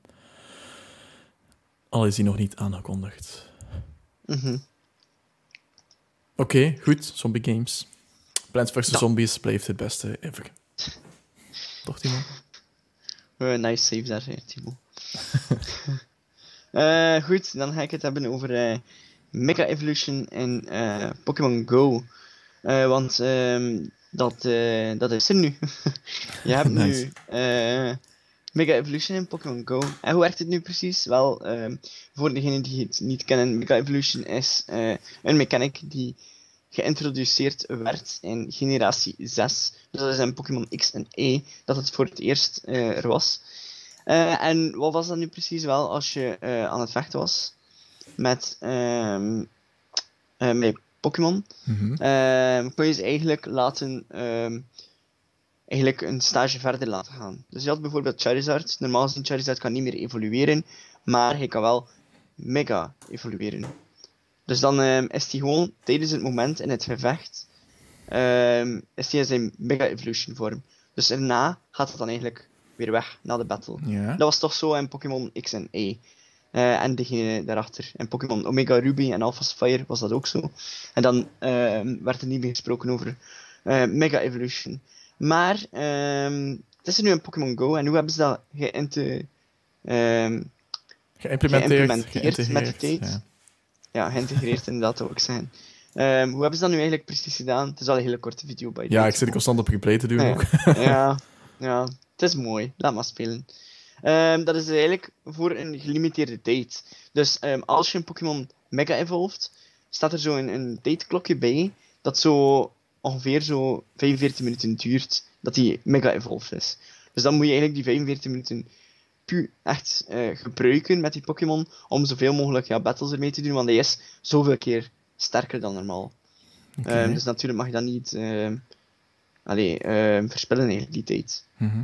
Al is die nog niet aangekondigd. Mhm. Oké, goed. Zombie Games. Plants vs. Ja. Zombies blijft het beste ever. Toch, Timo? Eh, nice save daar, Timo. [LAUGHS] [LAUGHS] Eh, goed, dan ga ik het hebben over eh, Mega Evolution en eh, Pokémon Go. Eh, want ehm, dat, eh, dat is er nu. [LAUGHS] Je hebt Nice. nu eh, Mega Evolution en Pokémon Go. En hoe werkt het nu precies? Wel, ehm, voor degenen die het niet kennen, Mega Evolution is eh, een mechanic die geïntroduceerd werd in generatie 6. Dus dat is in Pokémon X en Y dat het voor het eerst eh, er was. Eh, en wat was dat nu precies wel als je eh, aan het vechten was met, ehm eh, met Pokémon? Ehm kon je ze eigenlijk laten, ehm, eigenlijk een stage verder laten gaan. Dus je had bijvoorbeeld Charizard. Normaal gezien Charizard kan niet meer evolueren, maar hij kan wel mega evolueren. Dus dan ehm, is hij gewoon tijdens het moment in het gevecht, ehm, is hij in zijn mega evolution vorm. Dus daarna gaat het dan eigenlijk weer weg na de battle. Dat was toch zo in Pokémon X en Y. Eh, en degene daarachter. In Pokémon Omega Ruby en Alpha Sapphire was dat ook zo. En dan ehm, werd er niet meer gesproken over eh, Mega Evolution. Maar het is er nu in Pokémon Go en hoe hebben ze dat geïnte, Geïmplementeerd, geïmplementeerd met de tijd. ja. Ja, geïntegreerd [LAUGHS] inderdaad, dat ook zijn. Ehm, hoe hebben ze dat nu eigenlijk precies gedaan? Het is al een hele korte video bij Ja, ik zit constant op replay te doen Ja. ook. ja, [LAUGHS] ja, het is mooi. Laat maar spelen. Ehm, dat is eigenlijk voor een gelimiteerde tijd. Dus ehm, als je een Pokémon Mega evolved, staat er zo een, een tijdklokje bij dat zo ongeveer zo 45 minuten duurt dat die Mega evolved is. Dus dan moet je eigenlijk die 45 minuten puur echt eh, gebruiken met die Pokémon om zoveel mogelijk ja, battles ermee te doen, want hij is zoveel keer sterker dan normaal. Ehm, dus natuurlijk mag je dat niet ehm allee, ehm, verspillen, eigenlijk, die tijd. Mhm.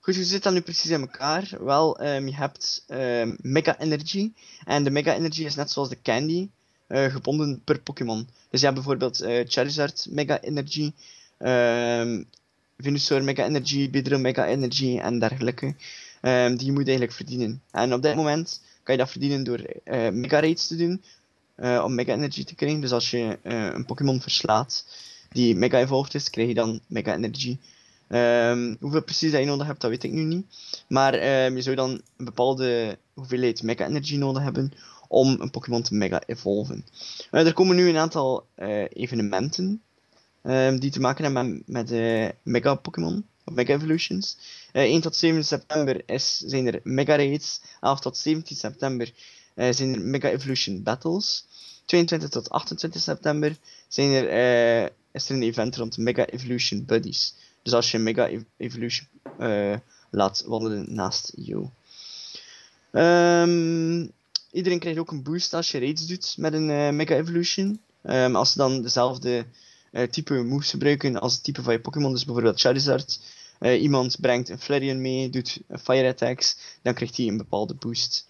Goed, hoe zit dat nu precies in elkaar? Wel, je hebt Mega Energy. En de Mega Energy is net zoals de Candy, eh, gebonden per Pokémon. Dus je hebt bijvoorbeeld eh, Charizard Mega Energy, Venusaur Mega Energy, Beedrill Mega Energy en dergelijke. Ehm, die je moet eigenlijk verdienen. En op dit moment kan je dat verdienen door eh, Mega Raids te doen, eh, om Mega Energy te krijgen. Dus als je eh, een Pokémon verslaat die Mega Evolved is, krijg je dan Mega Energy. Ehm, hoeveel precies dat je nodig hebt, dat weet ik nu niet. Maar ehm, je zou dan een bepaalde hoeveelheid Mega Energy nodig hebben om een Pokémon te Mega Evolven. Er komen nu een aantal evenementen ehm, die te maken hebben met, met eh, Mega Pokémon, of Mega Evolutions. Eh 1 tot 7 september is, zijn er Mega Raids. 11 tot 17 september eh, zijn er Mega Evolution Battles. 22 tot 28 september zijn er, eh, is er een event rond Mega Evolution Buddies. Dus als je Mega Ev- Evolution eh, laat wandelen naast jou. Ehm, iedereen krijgt ook een boost als je raids doet met een eh, Mega Evolution. Ehm, als ze dan dezelfde eh, type moves gebruiken als het type van je Pokémon, dus bijvoorbeeld Charizard. Eh, iemand brengt een Flareon mee, doet fire attacks, dan krijgt hij een bepaalde boost.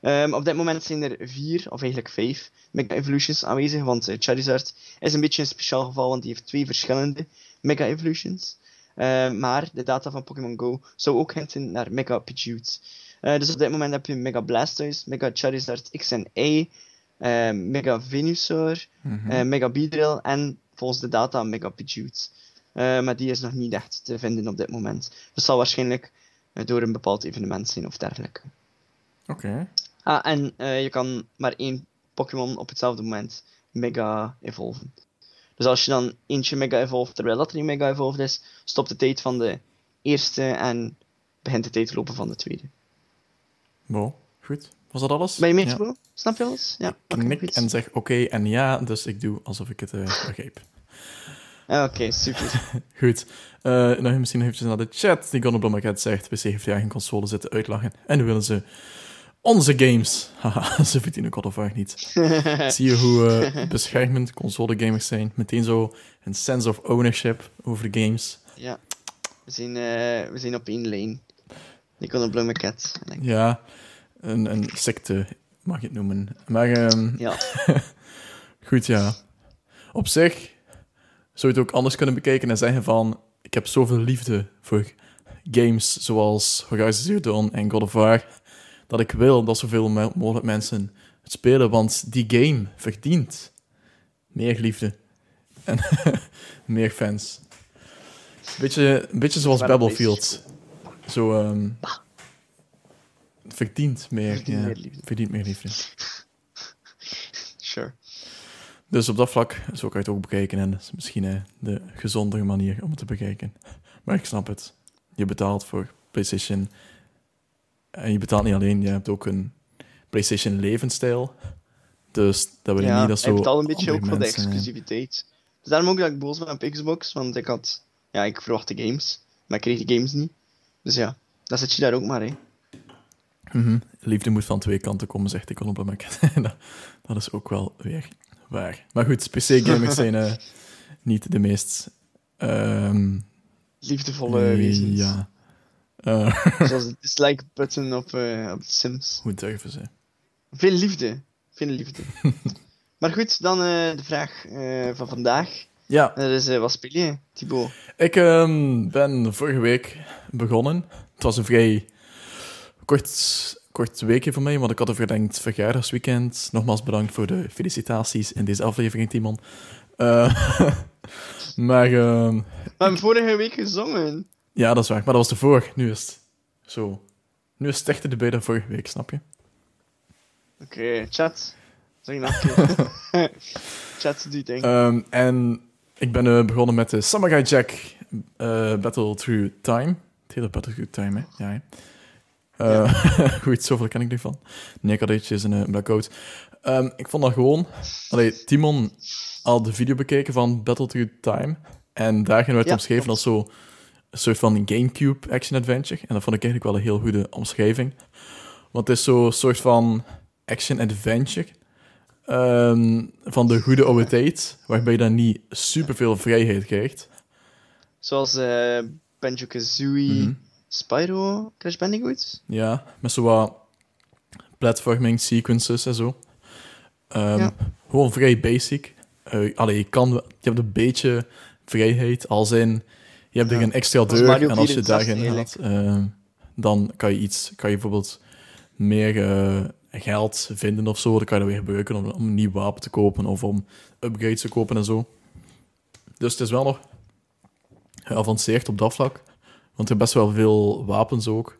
Ehm, op dit moment zijn er vier, of eigenlijk vijf, Mega Evolutions aanwezig, want eh, Charizard is een beetje een speciaal geval, want die heeft twee verschillende Mega Evolutions. Eh, maar de data van Pokémon Go zou ook hinten naar Mega Pidgeot. Dus op dit moment heb je Mega Blastoise, Mega Charizard X en Y, eh, Mega Venusaur, Mhm. Mega Beedrill en volgens de data Mega Pidgeot. Eh, maar die is nog niet echt te vinden op dit moment. Dat zal waarschijnlijk door een bepaald evenement zijn of dergelijke. Oké. Ah, en eh, je kan maar één Pokémon op hetzelfde moment Mega evolven. Dus als je dan eentje Mega evolve terwijl dat er een Mega evolved is, stopt de tijd van de eerste en begint de tijd te lopen van de tweede. Wow, goed. Was dat alles? Ben je mee, Ja. Bro? Snap je alles? Ja. Ik goed. en zeg oké en ja, dus ik doe alsof ik het begreep. Ah, Oké, super. [LAUGHS] Goed. Nog misschien eventjes naar de chat. Die Gonna Blommaket zegt, PC heeft je eigen console zitten uitlachen. En nu willen ze onze games. [LAUGHS] Haha, ze verdienen God of War niet. [LAUGHS] Zie je hoe eh, beschermend console gamers zijn? Meteen zo een sense of ownership over de games. ja. We zijn, we zijn op één kon een blomme cat. Ja, een, een secte mag je het noemen. Maar ehm, Ja. [LAUGHS] Goed, ja. Op zich zou je het ook anders kunnen bekijken en zeggen van... Ik heb zoveel liefde voor games zoals Horizon Zero Dawn en God of War... dat ik wil dat zoveel mo- mogelijk mensen het spelen, want die game verdient meer liefde. En [LAUGHS] meer fans. Beetje, een beetje zoals Battlefield. Zo, het verdient meer, Verdient ja, meer liefde. verdient meer liefde. Sure. Dus op dat vlak, zo kan je het ook bekijken. En dat is misschien de gezondere manier om het te bekijken. [LAUGHS] Maar ik snap het. Je betaalt voor PlayStation. En je betaalt niet alleen, je hebt ook een PlayStation levensstijl. Dus dat wil je Ja, niet dat zo. hij betaalt een beetje ook voor de eh, exclusiviteit. Dus daarom ook dat ik boos ben op Xbox, want ik had... Ja, ik verwachtte games, maar ik kreeg die games niet. Dus ja, dat zit je daar ook maar, hè. Mhm. Liefde moet van twee kanten komen, zegt ik op [LAUGHS] dat, dat is ook wel weer waar. Maar goed, PC-gamers zijn uh, [LAUGHS] niet de meest... ehm, Liefdevolle wezens. Ja. Eh, [LAUGHS] Zoals de dislike-button op, eh, op Sims. hoe durven ze? Veel liefde. Veel liefde. maar goed, dan de vraag van vandaag. Ja, Dat is, wat speel je, Thibaut? ik ehm, ben vorige week begonnen. Het was een vrij kort, kort weekje voor mij, want ik had een verlengd verjaardagsweekend. Nogmaals bedankt voor de felicitaties in deze aflevering, Timon. Eh, [LAUGHS] maar ehm, We hebben vorige week gezongen. ja, dat is waar. Maar dat was ervoor. Nu is het zo. Nu is het echt de beide vorige week, snap je? Oké, chat. Zeg keer. [LAUGHS] chat, je ding. Ehm, en ik ben eh, begonnen met de Samurai Jack eh, Battle Through Time. Het hele Battle Through Time, hè? Ja, hè? Eh, [LAUGHS] goed, zoveel ken ik nu van. Nekadetje is een uh, blackout. Ehm, ik vond dat gewoon... Allee, Timon had de video bekeken van Battle Through Time. En daarin werd Ja, omschreven als zo een soort van Gamecube action-adventure. En dat vond ik eigenlijk wel een heel goede omschrijving. Want het is zo'n soort van action-adventure ehm, van de goede oude tijd, waarbij je dan niet superveel vrijheid krijgt. Zoals eh Banjo-Kazooie, Mhm. Spyro, Crash Bandicoot. Ja, met zo wat platforming sequences en zo. Ehm, Ja. Gewoon vrij basic. Eh allee, je, kan, je hebt een beetje vrijheid, als in, je hebt er een extra deur Mario en als je 64 daarin gaat, ehm, dan kan je iets, kan je bijvoorbeeld meer eh, geld vinden of zo, dan kan je dat weer gebruiken om, om een nieuw wapen te kopen of om upgrades te kopen en zo. Dus het is wel nog geavanceerd op dat vlak, want hebt best wel veel wapens ook.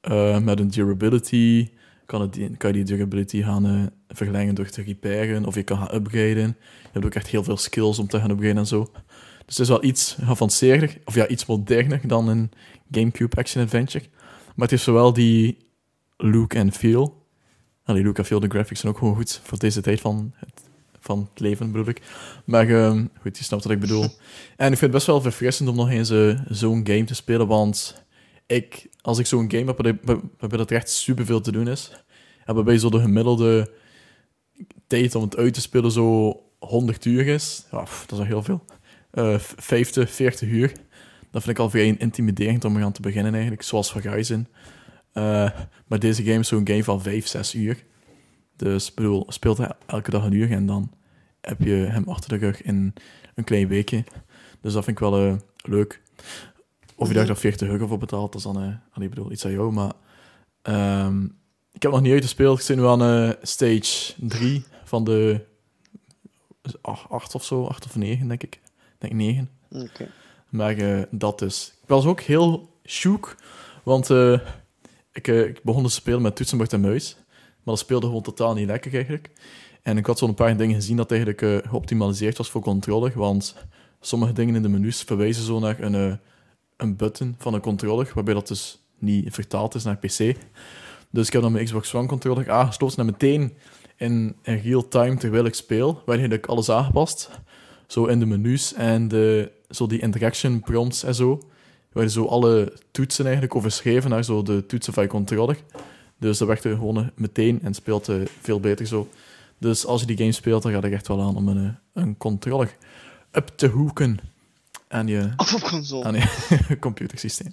Eh, met een durability kan, het, kan je die durability gaan eh, verlengen door te repairen, of je kan gaan upgraden. Je hebt ook echt heel veel skills om te gaan upgraden en zo. Dus het is wel iets geavanceerder, of ja, iets moderner dan een GameCube Action Adventure. Maar het heeft zowel die look en feel. Die look en feel, de graphics zijn ook gewoon goed voor deze tijd van het, van het leven, bedoel ik. Maar ehm, goed, je snapt wat ik bedoel. [LAUGHS] en ik vind het best wel verfrissend om nog eens eh, zo'n game te spelen, want ik, als ik zo'n game heb waarbij dat er echt superveel te doen is, en waarbij zo de gemiddelde tijd om het uit te spelen zo 100 uur is, ja, pff, dat is al heel veel. Eh 50, 40 uur. Dat vind ik al vrij intimiderend om aan te beginnen eigenlijk, zoals Horizon. Eh maar deze game is zo'n game van 5, 6 uur. Dus ik bedoel, speelt hij elke dag een uur en dan heb je hem achter de rug in een klein weekje. Dus dat vind ik wel eh, leuk. Of je daar dan 40 euro voor betaalt, dat is dan, eh ik bedoel, iets aan jou. Maar ehm, ik heb nog niet uitgespeeld. Ik zit nu aan eh, stage 3 van de 8 of zo, 8 of 9 denk ik. Ik denk 9. Oké. Maar eh, dat dus. Ik was ook heel shook, want eh, ik, eh, ik begon te spelen met toetsenbord en muis. Maar dat speelde gewoon totaal niet lekker eigenlijk. En ik had zo'n paar dingen gezien dat eigenlijk eh, geoptimaliseerd was voor controller, want sommige dingen in de menus verwijzen zo naar een, eh, een button van een controller, waarbij dat dus niet vertaald is naar PC. Dus ik heb dan mijn Xbox One controller aangesloten en meteen in, in real time, terwijl ik speel, werd eigenlijk alles aangepast. Zo in de menus en de, zo die interaction prompts en zo. Werden zo alle toetsen eigenlijk overschreven naar zo de toetsen van je controller. Dus dat werkte gewoon meteen en speelt veel beter zo. Dus als je die game speelt, dan gaat het echt wel aan om een, eh, een controller up te hoeken aan je, Of op console. aan je [LAUGHS] computersysteem.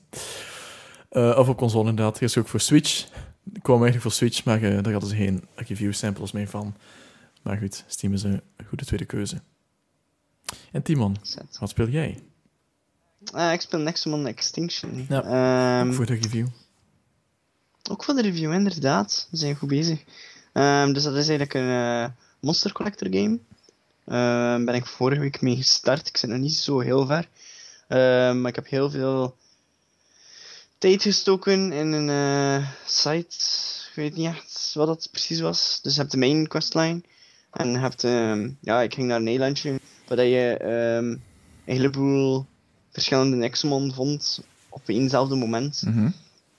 Eh, of op console inderdaad. Er is ook voor Switch. Ik kwam eigenlijk voor Switch, maar eh, daar hadden ze geen review samples mee van. Maar goed, Steam is een goede tweede keuze. En Timon, Zet. wat speel jij? Ah, ik speel Nexomon Extinction. Ja, Ehm, voor de review. Ook voor de review, inderdaad. We zijn goed bezig. Ehm, dus dat is eigenlijk een eh, Monster Collector game. Ehm ben ik vorige week mee gestart. Ik zit nog niet zo heel ver. Ehm, maar ik heb heel veel tijd gestoken in een eh, site. Ik weet niet echt wat dat precies was. Dus je hebt de main questline. En hebt, ehm, ja, ik ging naar een eilandje waar je een heleboel verschillende Nexomon vond op éénzelfde moment. Mhm.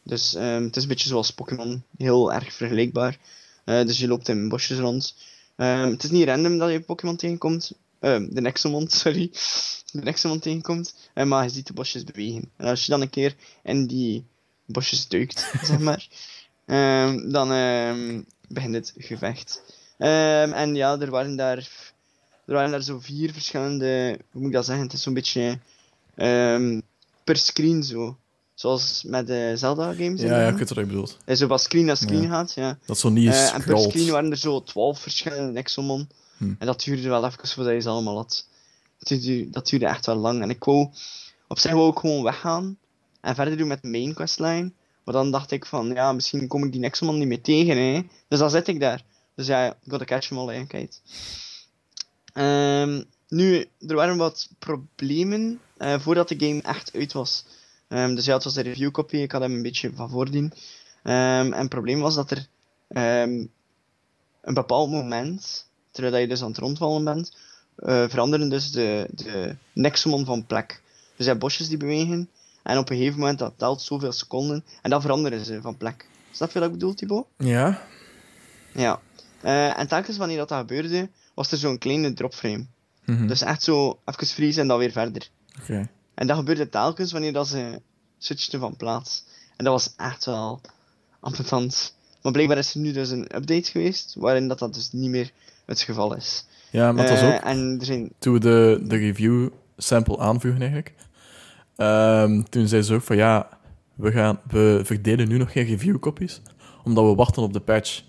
Dus ehm, het is een beetje zoals Pokémon, heel erg vergelijkbaar. Eh, dus je loopt in bosjes rond. Ehm, het is niet random dat je Pokémon tegenkomt. Ehm, de Nexomon, [LAUGHS] sorry. De Nexomon tegenkomt. Eh, maar je ziet de bosjes bewegen. En als je dan een keer in die bosjes duikt, [LAUGHS] zeg maar. Dan begint het gevecht. En ja, er waren daar, er waren daar zo vier verschillende, hoe moet ik dat zeggen? Het is zo'n beetje per screen zo. Zoals met de Zelda-games. Ja, ja, ik weet wat je bedoelt. En zo van screen naar screen Ja. gaat, ja. Dat zo niet Eh, is en per screen waren er zo twaalf verschillende Nexomon. Hm. En dat duurde wel even voordat je ze allemaal had. Dat duurde, dat duurde echt wel lang. En ik wou, op zich wou ik gewoon weggaan. En verder doen met de main questline. Maar dan dacht ik van, ja, misschien kom ik die Nexomon niet meer tegen, hè. Dus dan zit ik daar. Dus ja, gotta catch them all, hè, kijk. Ehm, nu, er waren wat problemen eh, voordat de game echt uit was. Ehm, dus ja, het was een reviewkopie, ik had hem een beetje van voordien. Ehm, en het probleem was dat er ehm, een bepaald moment, terwijl je dus aan het rondwallen bent, eh, veranderen dus de, de Nexomon van plek. Dus je hebt bosjes die bewegen, en op een gegeven moment, dat telt zoveel seconden, en dan veranderen ze van plek. Snap je wat ik bedoel, Thibaut? Ja? Ja. Eh, en telkens wanneer dat, dat gebeurde, was er zo'n kleine dropframe. Mhm. Dus echt zo even vriezen en dan weer verder. Oké. En dat gebeurde telkens wanneer dat ze switchten van plaats. En dat was echt wel ambetant. Maar blijkbaar is er nu dus een update geweest, waarin dat, dat dus niet meer het geval is. Ja, maar het was Eh, ook En er zijn... toen we de, de review sample aanvugen eigenlijk. ehm, toen zei ze ook van ja, we, gaan, we verdelen nu nog geen review copies, omdat we wachten op de patch.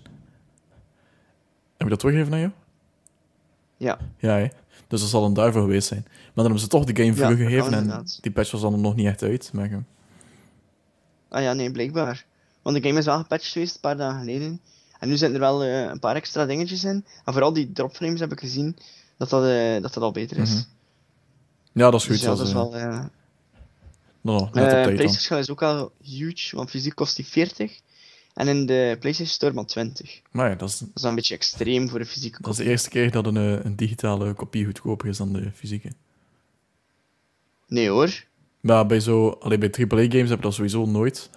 Heb ik dat doorgegeven aan jou? Ja. Ja, hè? Dus dat zal een daarvoor geweest zijn. Maar dan hebben ze toch de game vroeg gegeven en die patch was dan nog niet echt uit. Maar, eh, Ah ja, nee, blijkbaar. Want de game is wel gepatcht geweest, een paar dagen geleden. En nu zitten er wel eh, een paar extra dingetjes in. En vooral die dropframes heb ik gezien, dat dat, eh, dat, dat al beter is. Mhm. ja, dat is goed. Dus ja, dat dat is eh, wel... eh, no, no, Eh, prijsverschil is ook al huge, want fysiek kost die 40. En in de PlayStation Store maar 20. Dat Maar ja, dat is, een beetje extreem voor een fysieke dat is kopie. de eerste keer dat een, eh, een digitale kopie goedkoper is dan de fysieke. Nee hoor. Maar bij zo, alleen bij AAA-games heb je dat sowieso nooit.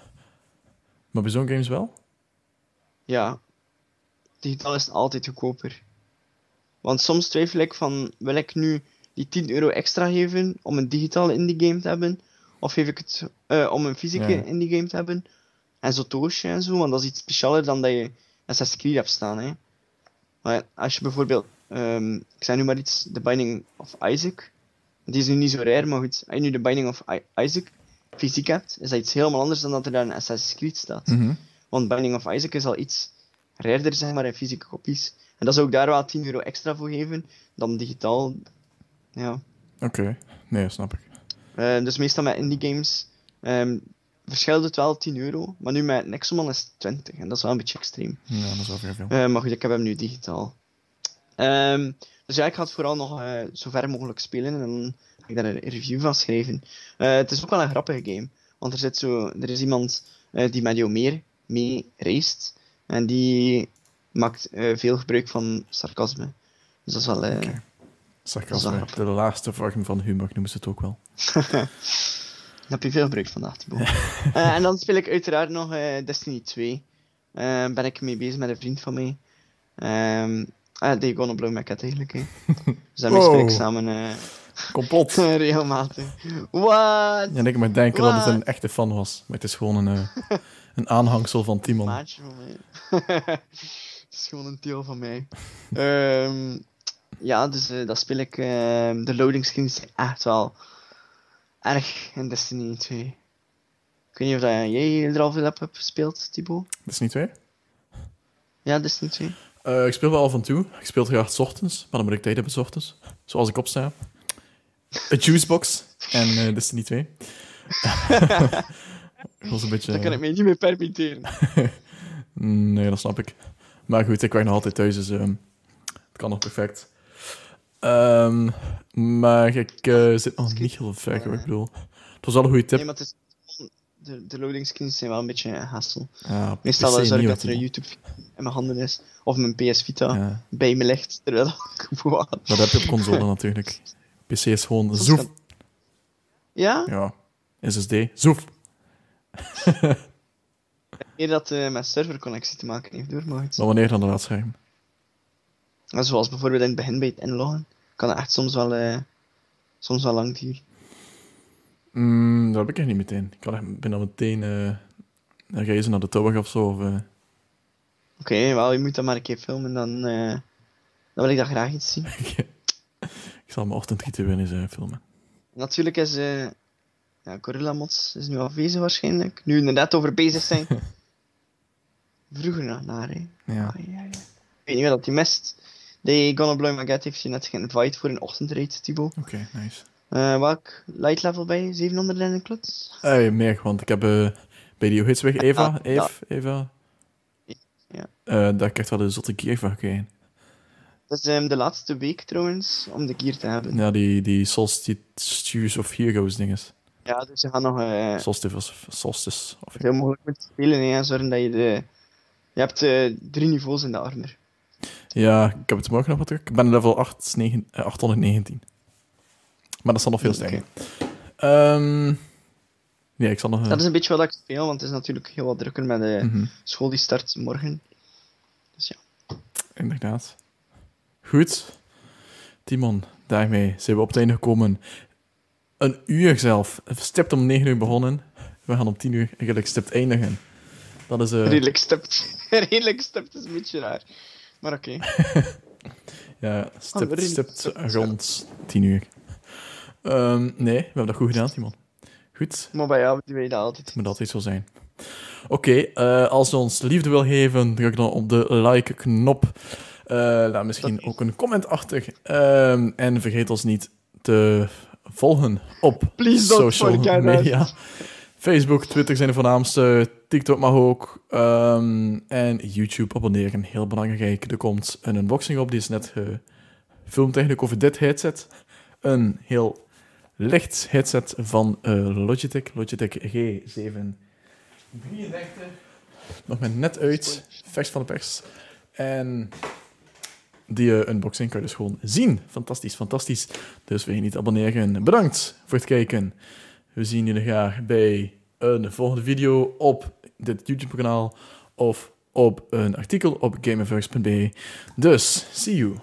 Maar bij zo'n games wel? Ja. Digitaal is het altijd goedkoper. Want soms twijfel ik van, wil ik nu die 10 euro extra geven om een digitale indie game te hebben? Of geef ik het eh, om een fysieke Ja. indie game te hebben? En zo toosje en zo, want dat is iets specialer dan dat je Assassin's Creed hebt staan. Hè. Maar als je bijvoorbeeld, ehm, ik zei nu maar iets, The Binding of Isaac. Die is nu niet zo raar, maar goed. Als je nu The Binding of I- Isaac fysiek hebt, is dat iets helemaal anders dan dat er daar een Assassin's Creed staat. Mhm. Want Binding of Isaac is al iets raarder, zeg maar, in fysieke kopies. En dat zou ik daar wel 10 euro extra voor geven dan digitaal. Ja. Oké, nee, snap ik. Eh, dus meestal met indie games ehm verschilt het wel 10 euro, maar nu met Nexomon is het 20 en dat is wel een beetje extreem. Ja, dat is wel veel. Eh, maar goed, ik heb hem nu digitaal. Ehm, dus ja, ik ga het vooral nog eh, zo ver mogelijk spelen en dan ga ik daar een review van schrijven. Eh, het is ook wel een grappige game, want er, zit zo, er is iemand die met jou meer mee race en die maakt veel gebruik van sarcasme. Dus dat is wel... Oké. dat is wel Sarcasme. De laatste vorm van humor noemen ze het ook wel. [LAUGHS] Heb je veel gebruikt vandaag, Thibaut. [LAUGHS] Eh, en dan speel ik uiteraard nog eh, Destiny 2. Eh, ben ik mee bezig met een vriend van mij. Ehm ah, die Gonna Blow My Cat eigenlijk. Hè. Dus daarmee speel ik samen Complot! [LAUGHS] regelmatig. What? En ik moet denken dat het Wat? een echte fan was. Maar het is gewoon een, [LAUGHS] een aanhangsel van Timon. Maatje van mij. Het is gewoon een deel van mij. Ehm, ja, dus eh, dat speel ik. ehm, de loading screens zijn echt wel erg in Destiny 2. Ik weet niet of dat jij er al veel hebt gespeeld, Thibaut. Dat is niet twee. Ja, Destiny 2. Eh, ik speel wel af en toe. Ik speel het graag 's ochtends, maar dan moet ik tijd hebben 's ochtends. Zoals ik opsta. Een juicebox en eh Destiny 2. dat [LAUGHS] was een beetje... Dat kan ik mij niet meer permitteren. [LAUGHS] Nee, dat snap ik. Maar goed, ik werk nog altijd thuis, dus ehm, het kan nog perfect. Ehm, maar ik eh, zit nog niet heel ver. Ik bedoel, het was wel een goede tip. Nee, maar het is... De, de loading screens zijn wel een beetje een hassel. Ja, Meestal zorg niet, dat er een YouTube in mijn handen is. Of mijn PS Vita Ja, bij me ligt, terwijl ik [LAUGHS] wow. dat heb je op console natuurlijk. PC is gewoon zoef. kan- Ja? Ja, SSD, zoef. [LAUGHS] Eer dat eh met serverconnectie te maken heeft, hoor. Maar. Maar wanneer dan de laadscherm? En Zoals bijvoorbeeld in het begin bij het inloggen, kan echt soms wel, eh, soms wel lang duren. Mm, dat heb ik echt niet meteen. Ik kan echt ben dan meteen Dan ga je ze naar de Tobag of zo. Of, eh, Oké, wel, je moet dat maar een keer filmen, dan, dan wil ik dat graag iets zien. [LAUGHS] [LAUGHS] ik zal mijn ochtendritueel eens eh, filmen. Natuurlijk is eh ja, Gorilla Mods is nu afwezig waarschijnlijk. Nu we er net over bezig zijn. [LAUGHS] Vroeger nog naar, hè. Ja. Ai, ai. Ik weet niet wat dat hij mist. De Gonna Blow My Get heeft je net geïnvite voor een ochtendraid, Thibaut. Oké, nice. Eh, welk light level bij je? 700 en een kluts? Eh, meer, want ik heb eh, bij die, ze weg? Eva? Ja? Eva? Ja. Eh, daar echt wel de zotte gear van gekregen. Dat is ehm, de laatste week trouwens, om de gear te hebben. Ja, die, die Solstice of Heroes dinges. Ja, dus je gaat nog Solstice of Solstice. Of, veel mogelijk moeten spelen hè, en zorgen dat je de... Je hebt drie niveaus in de armor. Ja, ik heb het morgen nog wat terug. Ik ben level 8, 9, eh, 819. Maar dat zal nog veel stijgen. Ehm ja, ik zal nog... eh, Dat is een beetje wat ik speel, want het is natuurlijk heel wat drukker met de mhm. school die start morgen. Dus ja. Inderdaad. Goed. Timon, daarmee zijn we op het einde gekomen. Een uur zelf. Stipt om 9 uur begonnen. We gaan om 10 uur eigenlijk stipt eindigen. Dat is... eh Redelijk stipt. [LAUGHS] Redelijk stipt is een beetje raar. Maar oké. [LAUGHS] ja, stipt, stipt rond 10 uur. Ehm, nee, we hebben dat goed gedaan, Timon. Goed. Maar bij jou doe je dat altijd. Moet altijd zo zijn. Oké, eh, als je ons liefde wil geven, druk dan op de like-knop. Eh, laat misschien Dat is- ook een comment achter. Ehm, en vergeet ons niet te volgen op Please social media. Facebook, Twitter zijn de voornaamste. TikTok mag ook. Ehm, en YouTube abonneren. Heel belangrijk. Er komt een unboxing op. Die is net gefilmd eigenlijk over dit headset. Een heel licht headset van eh, Logitech. Logitech G733. Nog maar net uit. Vers van de pers. En die eh, unboxing kan je dus gewoon zien. Fantastisch, fantastisch. Dus wil je niet abonneren? Bedankt voor het kijken. We zien jullie graag bij een volgende video op dit YouTube-kanaal of op een artikel op gameverse.be. Dus, see you.